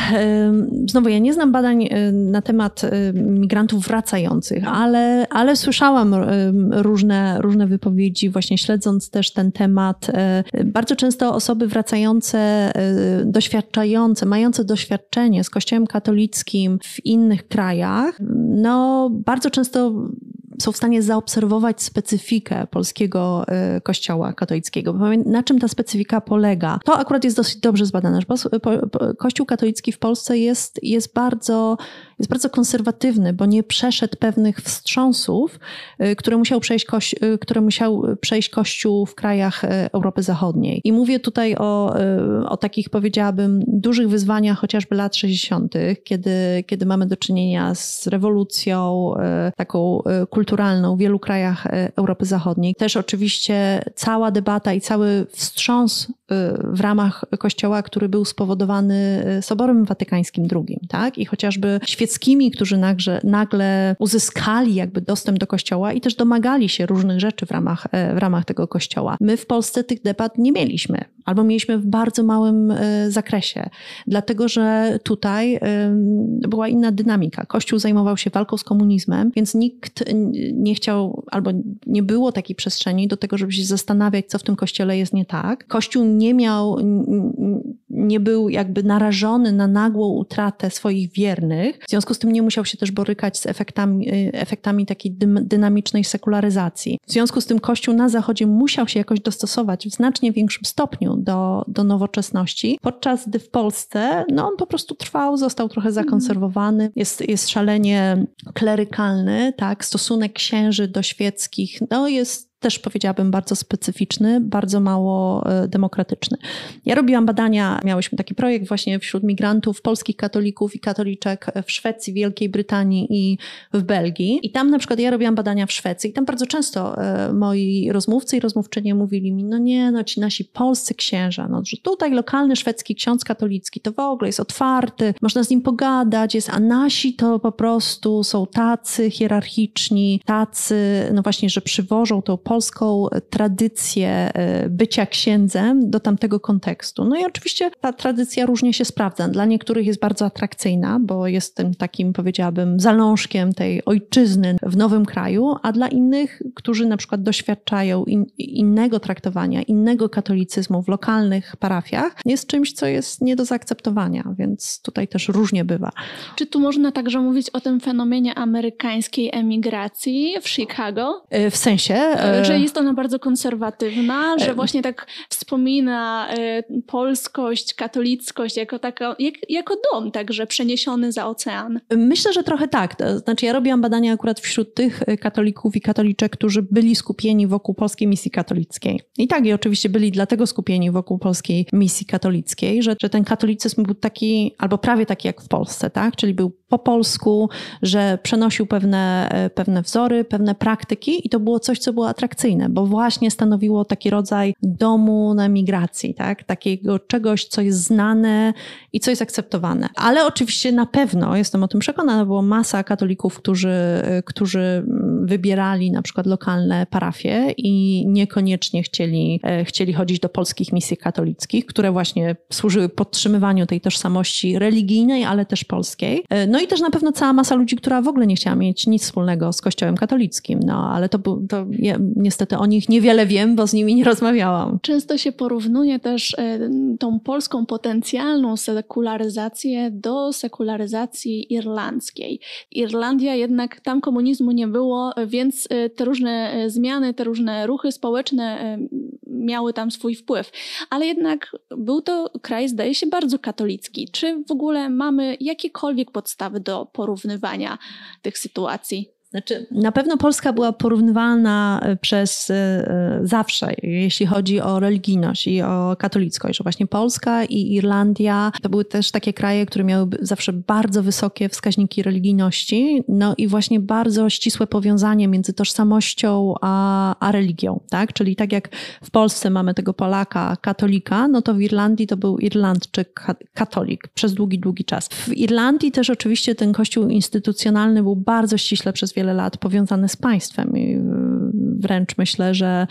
znowu ja nie znam badań e, na temat e, migrantów wracających, ale, ale słyszałam różne, różne wypowiedzi, właśnie śledząc też ten temat. Bardzo często osoby wracające, doświadczające, mające doświadczenie z Kościołem katolickim w innych krajach, no bardzo często są w stanie zaobserwować specyfikę polskiego y, kościoła katolickiego. Na czym ta specyfika polega? To akurat jest dosyć dobrze zbadane. Kościół katolicki w Polsce jest, jest, bardzo, jest bardzo konserwatywny, bo nie przeszedł pewnych wstrząsów, y, które musiał, przejść y, które musiał przejść Kościół w krajach Europy Zachodniej. I mówię tutaj o, o takich, powiedziałabym, dużych wyzwaniach chociażby lat 60., kiedy, kiedy mamy do czynienia z rewolucją, taką kulturą, kulturalną w wielu krajach e, Europy Zachodniej. Też oczywiście cała debata i cały wstrząs e, w ramach Kościoła, który był spowodowany Soborem Watykańskim II, tak? I chociażby świeckimi, którzy nagle, nagle uzyskali jakby dostęp do Kościoła i też domagali się różnych rzeczy w ramach, w ramach tego Kościoła. My w Polsce tych debat nie mieliśmy, albo mieliśmy w bardzo małym zakresie, dlatego że tutaj była inna dynamika. Kościół zajmował się walką z komunizmem, więc nikt nie chciał, albo nie było takiej przestrzeni do tego, żeby się zastanawiać, co w tym kościele jest nie tak. Kościół nie miał, nie był jakby narażony na nagłą utratę swoich wiernych, w związku z tym nie musiał się też borykać z efektami, efektami takiej dynamicznej sekularyzacji. W związku z tym Kościół na Zachodzie musiał się jakoś dostosować w znacznie większym stopniu do, do nowoczesności, podczas gdy w Polsce no on po prostu trwał, został trochę zakonserwowany, jest, jest szalenie klerykalny, tak, stosunek księży do świeckich, no jest też powiedziałabym bardzo specyficzny, bardzo mało e, demokratyczny. Ja robiłam badania, miałyśmy taki projekt właśnie wśród migrantów, polskich katolików i katoliczek w Szwecji, Wielkiej Brytanii i w Belgii. I tam na przykład ja robiłam badania w Szwecji i tam bardzo często e, moi rozmówcy i rozmówczynie mówili mi, no nie, no ci nasi polscy księża, no że tutaj lokalny szwedzki ksiądz katolicki to w ogóle jest otwarty, można z nim pogadać, jest, a nasi to po prostu są tacy hierarchiczni, tacy, no właśnie, że przywożą tą polską tradycję e, bycia księdzem do tamtego kontekstu. No i oczywiście ta tradycja różnie się sprawdza. Dla niektórych jest bardzo atrakcyjna, bo jest tym takim, powiedziałabym, zalążkiem tej ojczyzny w nowym kraju, a dla innych, którzy na przykład doświadczają in, innego traktowania, innego katolicyzmu w lokalnych parafiach, jest czymś, co jest nie do zaakceptowania, więc tutaj też różnie bywa. Czy tu można także mówić o tym fenomenie amerykańskiej emigracji w Chicago? E, w sensie, e, że jest ona bardzo konserwatywna, że właśnie tak wspomina e, polskość, katolickość jako, taka, jak, jako dom także przeniesiony za ocean. Myślę, że trochę tak. To znaczy ja robiłam badania akurat wśród tych e, katolików i katoliczek, którzy byli skupieni wokół polskiej misji katolickiej. I tak, i oczywiście byli dlatego skupieni wokół polskiej misji katolickiej, że, że ten katolicyzm był taki, albo prawie taki jak w Polsce, tak? Czyli był po polsku, że przenosił pewne, e, pewne wzory, pewne praktyki i to było coś, co było atrakcyjne, bo właśnie stanowiło taki rodzaj domu na migracji, tak? takiego czegoś, co jest znane i co jest akceptowane. Ale oczywiście na pewno, jestem o tym przekonana, było masa katolików, którzy, e, którzy wybierali na przykład lokalne parafie i niekoniecznie chcieli, e, chcieli chodzić do polskich misji katolickich, które właśnie służyły podtrzymywaniu tej tożsamości religijnej, ale też polskiej. No no i też na pewno cała masa ludzi, która w ogóle nie chciała mieć nic wspólnego z Kościołem katolickim. No ale to, to niestety o nich niewiele wiem, bo z nimi nie rozmawiałam. Często się porównuje też e, tą polską potencjalną sekularyzację do sekularyzacji irlandzkiej. Irlandia jednak, tam komunizmu nie było, więc e, te różne e, zmiany, te różne ruchy społeczne miały tam swój wpływ. Ale jednak był to kraj, zdaje się, bardzo katolicki. Czy w ogóle mamy jakiekolwiek podstawy do porównywania tych sytuacji? Znaczy, na pewno Polska była porównywalna e, przez e, e, zawsze, jeśli chodzi o religijność i o katolickość, że właśnie Polska i Irlandia to były też takie kraje, które miały zawsze bardzo wysokie wskaźniki religijności, no i właśnie bardzo ścisłe powiązanie między tożsamością a, a religią, tak? Czyli tak jak w Polsce mamy tego Polaka, katolika, no to w Irlandii to był Irlandczyk, katolik przez długi, długi czas. W Irlandii też oczywiście ten kościół instytucjonalny był bardzo ściśle przez wiele lat powiązane z państwem. I wręcz myślę, że,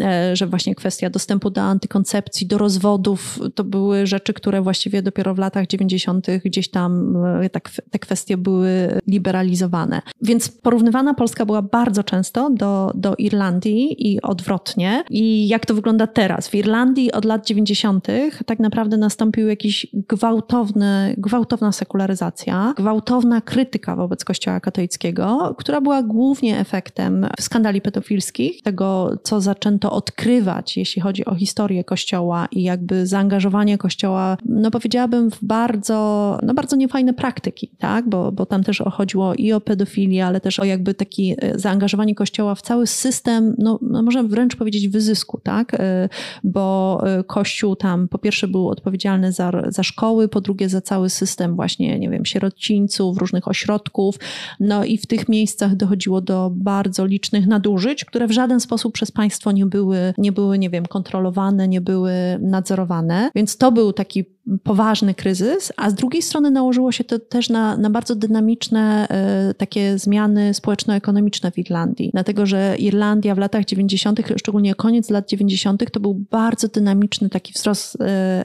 e, że właśnie kwestia dostępu do antykoncepcji, do rozwodów, to były rzeczy, które właściwie dopiero w latach 90. gdzieś tam e, tak, te kwestie były liberalizowane. Więc porównywana Polska była bardzo często do, do Irlandii i odwrotnie. I jak to wygląda teraz? W Irlandii od lat 90. tak naprawdę nastąpił jakiś gwałtowny, gwałtowna sekularyzacja, gwałtowna krytyka wobec Kościoła katolickiego, która była głównie efektem skandali pedofilskich tego, co zaczęto odkrywać, jeśli chodzi o historię Kościoła i jakby zaangażowanie Kościoła, no powiedziałabym, w bardzo, no bardzo niefajne praktyki, tak? Bo, bo tam też chodziło i o pedofilię, ale też o jakby taki e, zaangażowanie Kościoła w cały system, no, no możemy wręcz powiedzieć wyzysku, tak? E, bo e, Kościół tam po pierwsze był odpowiedzialny za, za szkoły, po drugie za cały system właśnie, nie wiem, sierocińców, różnych ośrodków, no i w tych miejscach dochodziło do bardzo licznych nadużyć, które w żaden sposób przez państwo nie były, nie były, nie wiem, kontrolowane, nie były nadzorowane. Więc to był taki poważny kryzys, a z drugiej strony nałożyło się to też na, na bardzo dynamiczne y, takie zmiany społeczno-ekonomiczne w Irlandii. Dlatego, że Irlandia w latach 90., szczególnie koniec lat 90., to był bardzo dynamiczny taki wzrost y,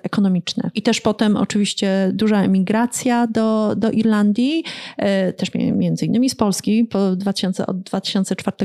ekonomiczny. I też potem oczywiście duża emigracja do, do Irlandii, y, też między innymi z Polski po 2000, od 2004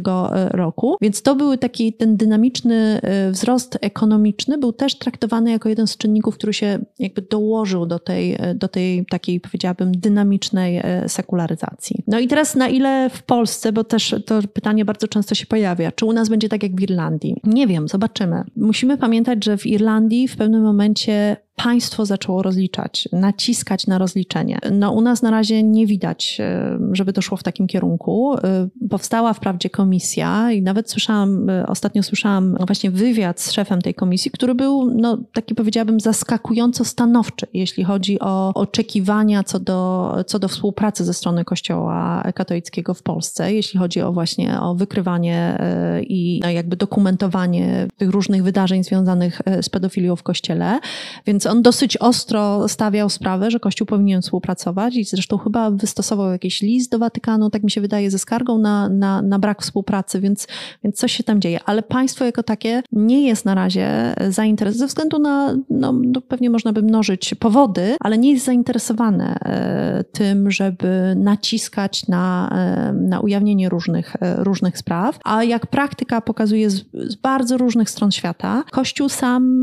roku. Więc to był taki ten dynamiczny wzrost ekonomiczny, był też traktowany jako jeden z czynników, który się jakby dołożył do tej, do tej takiej, powiedziałabym, dynamicznej e, sekularyzacji. No i teraz na ile w Polsce, bo też to pytanie bardzo często się pojawia, czy u nas będzie tak jak w Irlandii? Nie wiem, zobaczymy. Musimy pamiętać, że w Irlandii w pewnym momencie państwo zaczęło rozliczać, naciskać na rozliczenie. No u nas na razie nie widać, e, żeby to szło w takim kierunku. E, powstała wprawdzie komisja i nawet słyszałam, e, ostatnio słyszałam właśnie wywiad z szefem tej komisji, który był, no taki powiedziałabym, zaskakująco stanowczy, jeśli chodzi o oczekiwania co do, co do współpracy ze strony Kościoła katolickiego w Polsce, jeśli chodzi o właśnie o wykrywanie i no, jakby dokumentowanie tych różnych wydarzeń związanych z pedofilią w Kościele. Więc on dosyć ostro stawiał sprawę, że Kościół powinien współpracować i zresztą chyba wystosował jakiś list do Watykanu, tak mi się wydaje, ze skargą na, na, na brak współpracy, więc, więc coś się tam dzieje. Ale państwo jako takie nie jest na razie zainteresowane, ze względu na, no, no pewnie można by mnożyć powody, ale nie jest zainteresowane e, tym, żeby naciskać na, e, na ujawnienie różnych, e, różnych spraw. A jak praktyka pokazuje z, z bardzo różnych stron świata, Kościół sam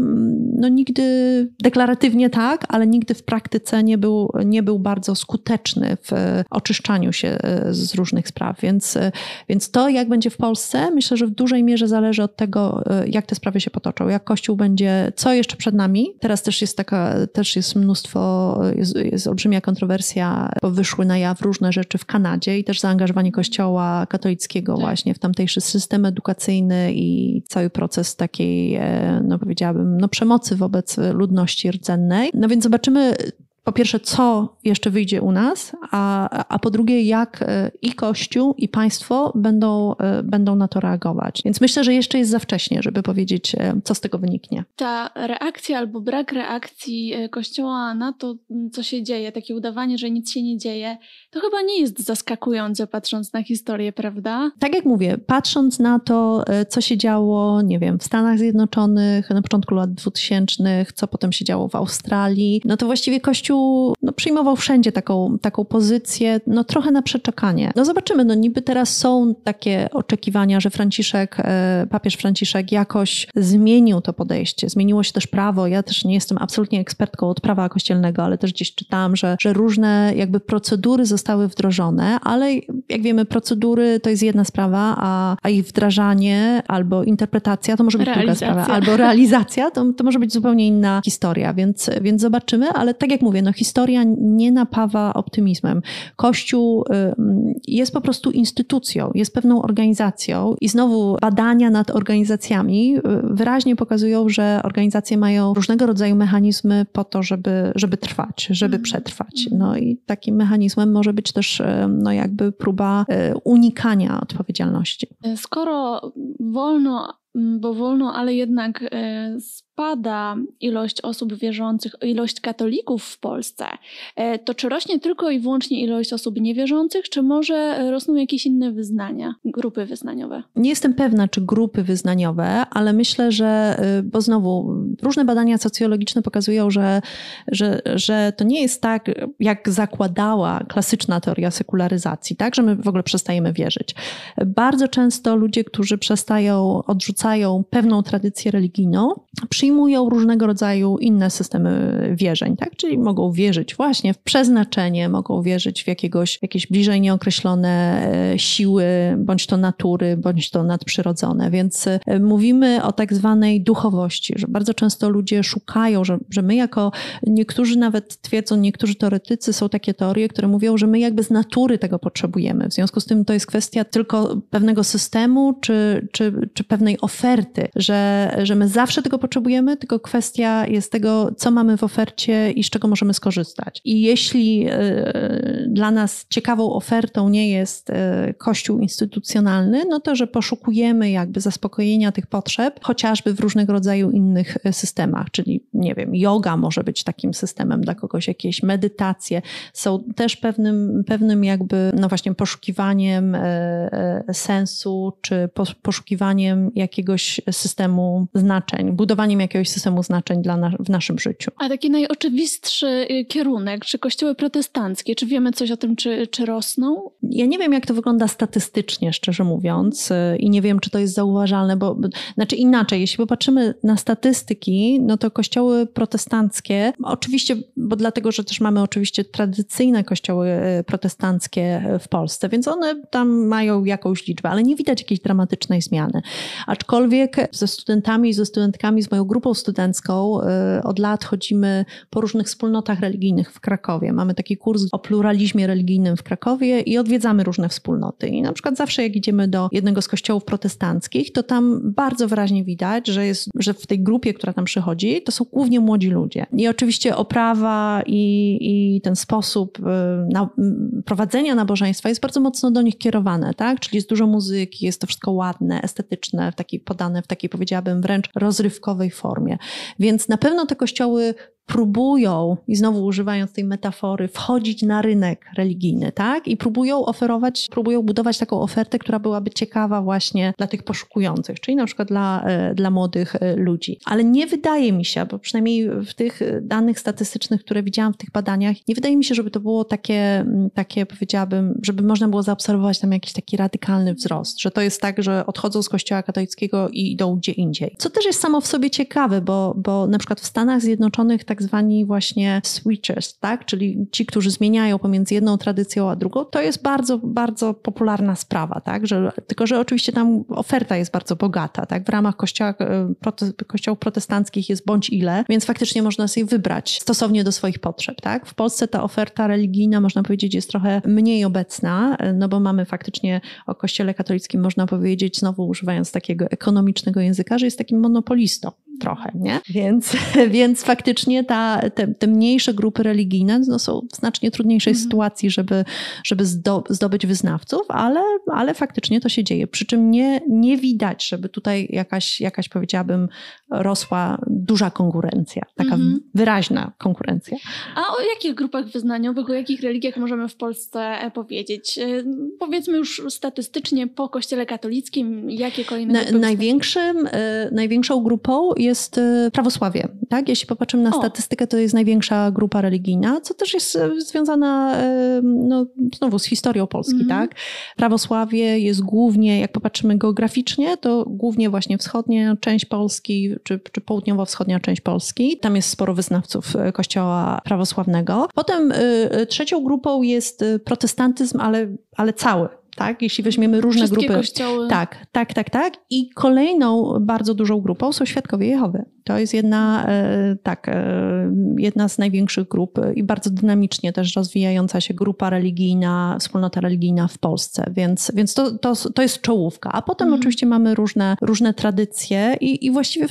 no, nigdy deklaratywnie tak, ale nigdy w praktyce nie był, nie był bardzo skuteczny w oczyszczaniu się e, z różnych spraw. Więc, e, więc to, jak będzie w Polsce, myślę, że w dużej mierze zależy od tego, e, jak te sprawy się potoczą, jak Kościół będzie, co jeszcze przed nami. Teraz też jest taka, też jest mnóstwo, jest, jest olbrzymia kontrowersja, bo wyszły na jaw różne rzeczy w Kanadzie i też zaangażowanie Kościoła katolickiego tak. właśnie w tamtejszy system edukacyjny i cały proces takiej, no powiedziałabym, no przemocy wobec ludności rdzennej. No więc zobaczymy, po pierwsze, co jeszcze wyjdzie u nas, a, a po drugie, jak e, i Kościół, i państwo będą, e, będą na to reagować. Więc myślę, że jeszcze jest za wcześnie, żeby powiedzieć, e, co z tego wyniknie. Ta reakcja albo brak reakcji Kościoła na to, co się dzieje, takie udawanie, że nic się nie dzieje, to chyba nie jest zaskakujące, patrząc na historię, prawda? Tak jak mówię, patrząc na to, co się działo, nie wiem, w Stanach Zjednoczonych na początku lat 2000, co potem się działo w Australii, no to właściwie Kościół Kościół no, przyjmował wszędzie taką, taką pozycję, no trochę na przeczekanie. No zobaczymy, no niby teraz są takie oczekiwania, że Franciszek, e, papież Franciszek jakoś zmienił to podejście. Zmieniło się też prawo. Ja też nie jestem absolutnie ekspertką od prawa kościelnego, ale też gdzieś czytałam, że, że różne jakby procedury zostały wdrożone, ale jak wiemy, procedury to jest jedna sprawa, a, a ich wdrażanie albo interpretacja to może być druga sprawa, albo realizacja to, to może być zupełnie inna historia, więc, więc zobaczymy, ale tak jak mówię, no historia nie napawa optymizmem. Kościół y, jest po prostu instytucją, jest pewną organizacją i znowu badania nad organizacjami y, wyraźnie pokazują, że organizacje mają różnego rodzaju mechanizmy po to, żeby, żeby trwać, żeby mhm. przetrwać. Mhm. No i takim mechanizmem może być też y, no jakby próba unikania odpowiedzialności. Skoro wolno bo wolno, ale jednak spada ilość osób wierzących, ilość katolików w Polsce, e, to czy rośnie tylko i wyłącznie ilość osób niewierzących, czy może rosną jakieś inne wyznania, grupy wyznaniowe? Nie jestem pewna, czy grupy wyznaniowe, ale myślę, że, y, bo znowu różne badania socjologiczne pokazują, że, że, że to nie jest tak, jak zakładała klasyczna teoria sekularyzacji, tak, że my w ogóle przestajemy wierzyć. Bardzo często ludzie, którzy przestają, odrzucają pewną tradycję religijną, przyjmują przyjmują różnego rodzaju inne systemy wierzeń, tak? Czyli mogą wierzyć właśnie w przeznaczenie, mogą wierzyć w jakiegoś, jakieś bliżej nieokreślone e, siły, bądź to natury, bądź to nadprzyrodzone. Więc e, mówimy o tak zwanej duchowości, że bardzo często ludzie szukają, że, że my jako, niektórzy nawet twierdzą, niektórzy teoretycy są takie teorie, które mówią, że my jakby z natury tego potrzebujemy. W związku z tym to jest kwestia tylko pewnego systemu, czy, czy, czy pewnej oferty, że, że my zawsze tego potrzebujemy, tylko kwestia jest tego, co mamy w ofercie i z czego możemy skorzystać. I jeśli y, dla nas ciekawą ofertą nie jest y, kościół instytucjonalny, no to, że poszukujemy jakby zaspokojenia tych potrzeb, chociażby w różnego rodzaju innych e, systemach, czyli nie wiem, yoga może być takim systemem dla kogoś, jakieś medytacje są też pewnym, pewnym jakby, no właśnie poszukiwaniem sensu, czy poszukiwaniem jakiegoś systemu znaczeń, budowaniem jakiegoś systemu znaczeń dla na, w naszym życiu. A taki najoczywistszy y, kierunek, czy kościoły protestanckie, czy wiemy coś o tym, czy, czy rosną? Ja nie wiem, jak to wygląda statystycznie, szczerze mówiąc, y, i nie wiem, czy to jest zauważalne, bo znaczy inaczej, jeśli popatrzymy na statystyki, no to kościoły protestanckie, oczywiście, bo dlatego, że też mamy oczywiście tradycyjne kościoły y, protestanckie w Polsce, więc one tam mają jakąś liczbę, ale nie widać jakiejś dramatycznej zmiany. Aczkolwiek ze studentami i ze studentkami, z moją grupą studencką y, od lat chodzimy po różnych wspólnotach religijnych w Krakowie. Mamy taki kurs o pluralizmie religijnym w Krakowie i odwiedzamy różne wspólnoty. I na przykład zawsze jak idziemy do jednego z kościołów protestanckich, to tam bardzo wyraźnie widać, że, jest, że w tej grupie, która tam przychodzi, to są głównie młodzi ludzie. I oczywiście oprawa i, i ten sposób y, na, prowadzenia nabożeństwa jest bardzo mocno do nich kierowane, tak? Czyli jest dużo muzyki, jest to wszystko ładne, estetyczne, w takiej, podane w takiej, powiedziałabym, wręcz rozrywkowej formie. Więc na pewno te kościoły próbują, i znowu używając tej metafory, wchodzić na rynek religijny, tak? I próbują oferować, próbują budować taką ofertę, która byłaby ciekawa właśnie dla tych poszukujących, czyli na przykład dla, e, dla młodych e, ludzi. Ale nie wydaje mi się, bo przynajmniej w tych danych statystycznych, które widziałam w tych badaniach, nie wydaje mi się, żeby to było takie, takie powiedziałabym, żeby można było zaobserwować tam jakiś taki radykalny wzrost, że to jest tak, że odchodzą z kościoła katolickiego i idą gdzie indziej. Co też jest samo w sobie ciekawe, bo, bo na przykład w Stanach Zjednoczonych tak tak zwani właśnie switchers, tak? czyli ci, którzy zmieniają pomiędzy jedną tradycją a drugą, to jest bardzo, bardzo popularna sprawa, tak? że, tylko że oczywiście tam oferta jest bardzo bogata. Tak? W ramach kościoła, e, prote, kościołów protestanckich jest bądź ile, więc faktycznie można sobie wybrać stosownie do swoich potrzeb. Tak? W Polsce ta oferta religijna, można powiedzieć, jest trochę mniej obecna, e, no bo mamy faktycznie o kościele katolickim, można powiedzieć, znowu używając takiego ekonomicznego języka, że jest takim monopolistą trochę, nie? Więc, więc faktycznie ta, te, te mniejsze grupy religijne no, są w znacznie trudniejszej mhm. sytuacji, żeby, żeby zdo, zdobyć wyznawców, ale, ale faktycznie to się dzieje. Przy czym nie, nie widać, żeby tutaj jakaś, jakaś powiedziałabym, rosła duża konkurencja, taka mhm. wyraźna konkurencja. A o jakich grupach wyznaniowych, o jakich religiach możemy w Polsce e, powiedzieć? E, powiedzmy już statystycznie po kościele katolickim, jakie kolejne Na? Największym, e, największą grupą jest prawosławie. Tak? Jeśli popatrzymy na o. statystykę, to jest największa grupa religijna, co też jest związana no, znowu z historią Polski. Mhm. Tak? Prawosławie jest głównie, jak popatrzymy geograficznie, to głównie właśnie wschodnia część Polski, czy, czy południowo-wschodnia część Polski. Tam jest sporo wyznawców kościoła prawosławnego. Potem y, trzecią grupą jest protestantyzm, ale, ale cały tak? Jeśli weźmiemy różne Wszystkie grupy. Kościoły. Tak, tak, tak, tak. I kolejną bardzo dużą grupą są świadkowie Jehowy. To jest jedna, e, tak, e, jedna z największych grup i bardzo dynamicznie też rozwijająca się grupa religijna, wspólnota religijna w Polsce, więc, więc to, to, to jest czołówka. A potem mm. oczywiście mamy różne, różne tradycje i, i właściwie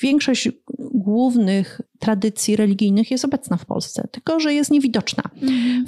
większość głównych tradycji religijnych jest obecna w Polsce, tylko że jest niewidoczna.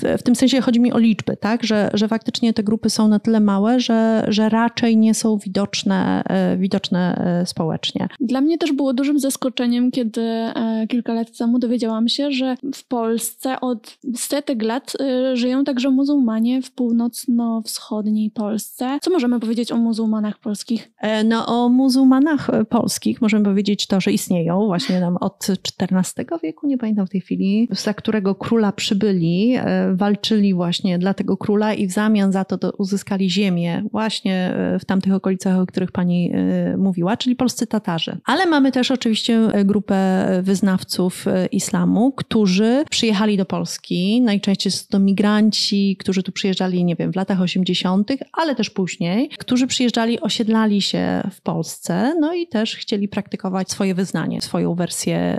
W, w, tym sensie chodzi mi o liczby, tak? że, że faktycznie te grupy są na tyle małe, że, że raczej nie są widoczne, e, widoczne e, społecznie. Dla mnie też było dużym zaskoczeniem, kiedy e, kilka lat temu dowiedziałam się, że w Polsce od setek lat żyją także muzułmanie w północno-wschodniej Polsce. Co możemy powiedzieć o muzułmanach polskich? No o muzułmanach polskich możemy powiedzieć to, że istnieją właśnie nam od XIV wieku, nie pamiętam w tej chwili, za którego króla przybyli, e, walczyli właśnie dla tego króla i w zamian za to uzyskali ziemię właśnie e, w tamtych okolicach, o których pani e, mówiła, czyli polscy Tatarzy. Ale mamy też oczywiście grupę wyznawców islamu, którzy przyjechali do Polski. Najczęściej są to migranci, którzy tu przyjeżdżali, nie wiem, w latach 80., ale też później, którzy przyjeżdżali, osiedlali się w Polsce, no i też chcieli praktykować swoje wyznanie, swoją wersję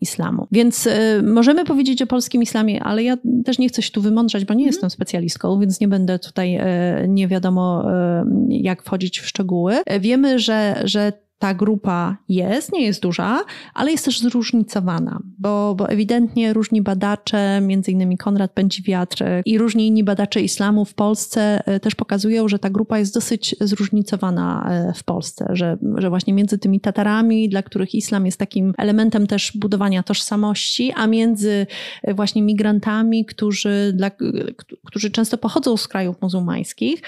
islamu. Więc możemy powiedzieć o polskim islamie, ale ja też nie chcę się tu wymądrzać, bo nie mhm. jestem specjalistką, więc nie będę tutaj e, nie wiadomo e, jak wchodzić w szczegóły. Wiemy, że, że ta grupa jest, nie jest duża, ale jest też zróżnicowana, bo, bo ewidentnie różni badacze, między innymi Konrad Pędziwiatr i różni inni badacze islamu w Polsce e, też pokazują, że ta grupa jest dosyć zróżnicowana e, w Polsce, że, że właśnie między tymi Tatarami, dla których islam jest takim elementem też budowania tożsamości, a między e, właśnie migrantami, którzy, dla, którzy często pochodzą z krajów muzułmańskich,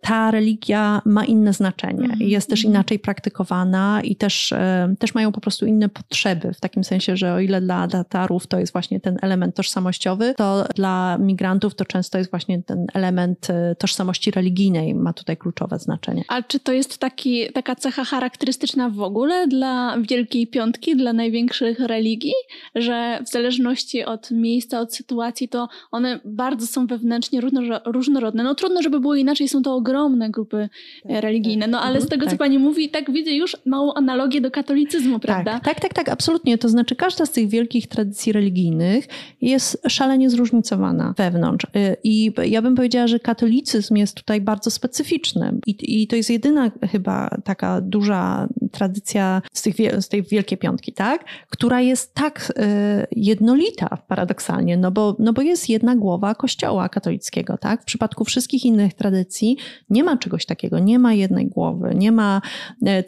ta religia ma inne znaczenie, -hmm. jest też mhm. inaczej praktykowana i też, e, też mają po prostu inne potrzeby, w takim sensie, że o ile dla Tatarów to jest właśnie ten element tożsamościowy, to dla migrantów to często jest właśnie ten element e, tożsamości religijnej, ma tutaj kluczowe znaczenie. A czy to jest taki, taka cecha charakterystyczna w ogóle dla Wielkiej Piątki, dla największych religii, że w zależności od miejsca, od sytuacji, to one bardzo są wewnętrznie różnorodne. No trudno, żeby było inaczej, są to ogromne grupy tak, religijne, no ale z mhm, tego, co tak. pani mówi, tak widzę już małą analogię do katolicyzmu, tak, prawda? Tak, tak, tak, tak, absolutnie. To znaczy każda z tych wielkich tradycji religijnych jest szalenie zróżnicowana wewnątrz. Y, I ja bym powiedziała, że katolicyzm jest tutaj bardzo specyficzny. I, i to jest jedyna chyba taka duża tradycja z, tych, z tej Wielkiej Piątki, tak? Która jest tak y, jednolita paradoksalnie, no bo, no bo jest jedna głowa kościoła katolickiego, tak? W przypadku wszystkich innych tradycji nie ma czegoś takiego, nie ma jednej głowy, nie ma y,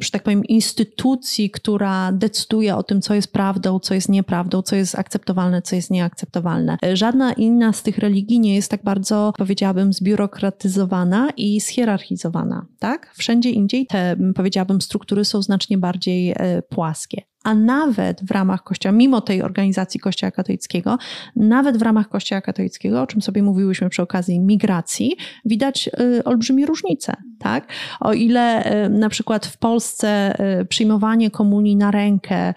że tak powiem, instytucji, która decyduje o tym, co jest prawdą, co jest nieprawdą, co jest akceptowalne, co jest nieakceptowalne. Żadna inna z tych religii nie jest tak bardzo, powiedziałabym, zbiurokratyzowana i schierarchizowana. Tak? Wszędzie indziej te, powiedziałabym, struktury są znacznie bardziej e, płaskie a nawet w ramach Kościoła, mimo tej organizacji Kościoła katolickiego, nawet w ramach Kościoła katolickiego, o czym sobie mówiłyśmy przy okazji migracji, widać y, olbrzymie różnice. Tak? O ile y, na przykład w Polsce y, przyjmowanie komunii na rękę,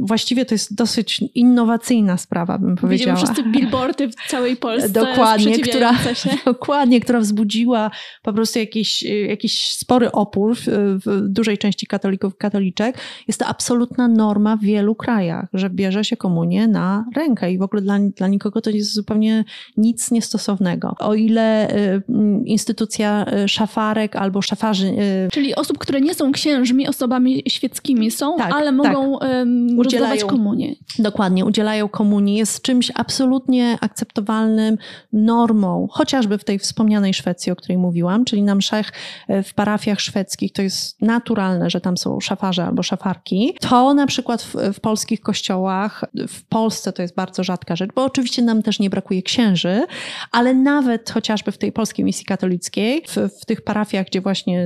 właściwie to jest dosyć innowacyjna sprawa, bym powiedziała. Widzimy wszyscy billboardy w całej Polsce dokładnie, która, dokładnie, która wzbudziła po prostu jakiś, jakiś spory opór w, w dużej części katolików katoliczek. Jest to absolutna norma w wielu krajach, że bierze się komunię na rękę i w ogóle dla, dla nikogo to jest zupełnie nic niestosownego. O ile y, instytucja y, szafarek albo szafarzy... Y, Czyli osób, które nie są księżmi, osobami świeckimi są, tak, ale mogą tak. Udzielają komunię. Dokładnie, udzielają komunii. Jest czymś absolutnie akceptowalnym, normą, chociażby w tej wspomnianej Szwecji, o której mówiłam, czyli na mszach w parafiach szwedzkich to jest naturalne, że tam są szafarze albo szafarki. To na przykład w, w, polskich kościołach, w Polsce to jest bardzo rzadka rzecz, bo oczywiście nam też nie brakuje księży, ale nawet chociażby w tej polskiej misji katolickiej, w, w tych parafiach, gdzie właśnie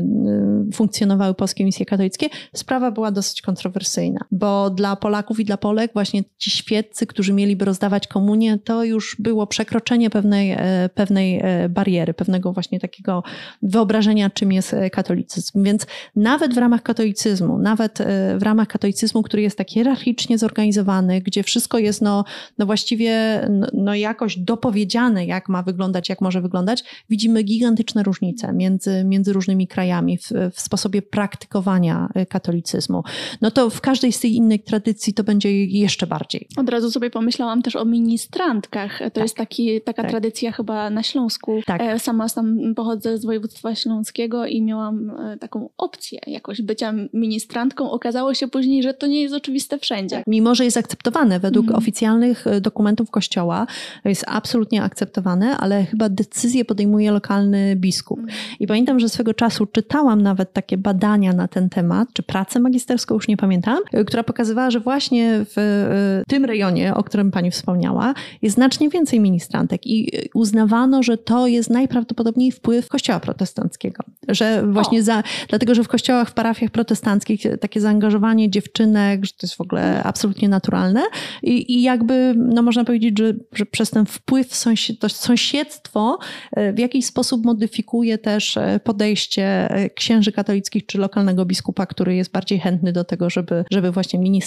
y, funkcjonowały polskie misje katolickie, sprawa była dosyć kontrowersyjna, bo dla Polaków i dla Polek właśnie ci świeccy, którzy mieliby rozdawać komunię, to już było przekroczenie pewnej, e, pewnej e, bariery, pewnego właśnie takiego wyobrażenia, czym jest e, katolicyzm. Więc nawet w ramach katolicyzmu, nawet w ramach katolicyzmu który jest tak hierarchicznie zorganizowany, gdzie wszystko jest no, no właściwie no, jakoś dopowiedziane, jak ma wyglądać, jak może wyglądać, widzimy gigantyczne różnice między, między różnymi krajami w, w sposobie praktykowania katolicyzmu. No to w każdej z tych innych tradycji to będzie jeszcze bardziej. Od razu sobie pomyślałam też o ministrantkach. To tak. jest taki, taka tak. tradycja chyba na Śląsku. Tak. E, sama sam pochodzę z województwa śląskiego i miałam e, taką opcję jakoś bycia ministrantką. Okazało się później, że to nie jest oczywiste wszędzie. Tak, mimo, że jest akceptowane według mm. oficjalnych e, dokumentów kościoła, jest absolutnie akceptowane, ale chyba decyzję podejmuje lokalny biskup. Mm. I pamiętam, że swego czasu czytałam nawet takie badania na ten temat, czy pracę magisterską, już nie pamiętam, która pokazywała, że właśnie w tym rejonie, o którym pani wspomniała, jest znacznie więcej ministrantek i uznawano, że to jest najprawdopodobniej wpływ kościoła protestanckiego. Że właśnie za, dlatego, że w kościołach, w parafiach protestanckich takie zaangażowanie dziewczynek, że to jest w ogóle absolutnie naturalne i, i jakby, no można powiedzieć, że, że przez ten wpływ sąsied, to sąsiedztwo e, w jakiś sposób modyfikuje też e, podejście e, księży katolickich czy lokalnego biskupa, który jest bardziej chętny do tego, żeby, żeby właśnie ministrantki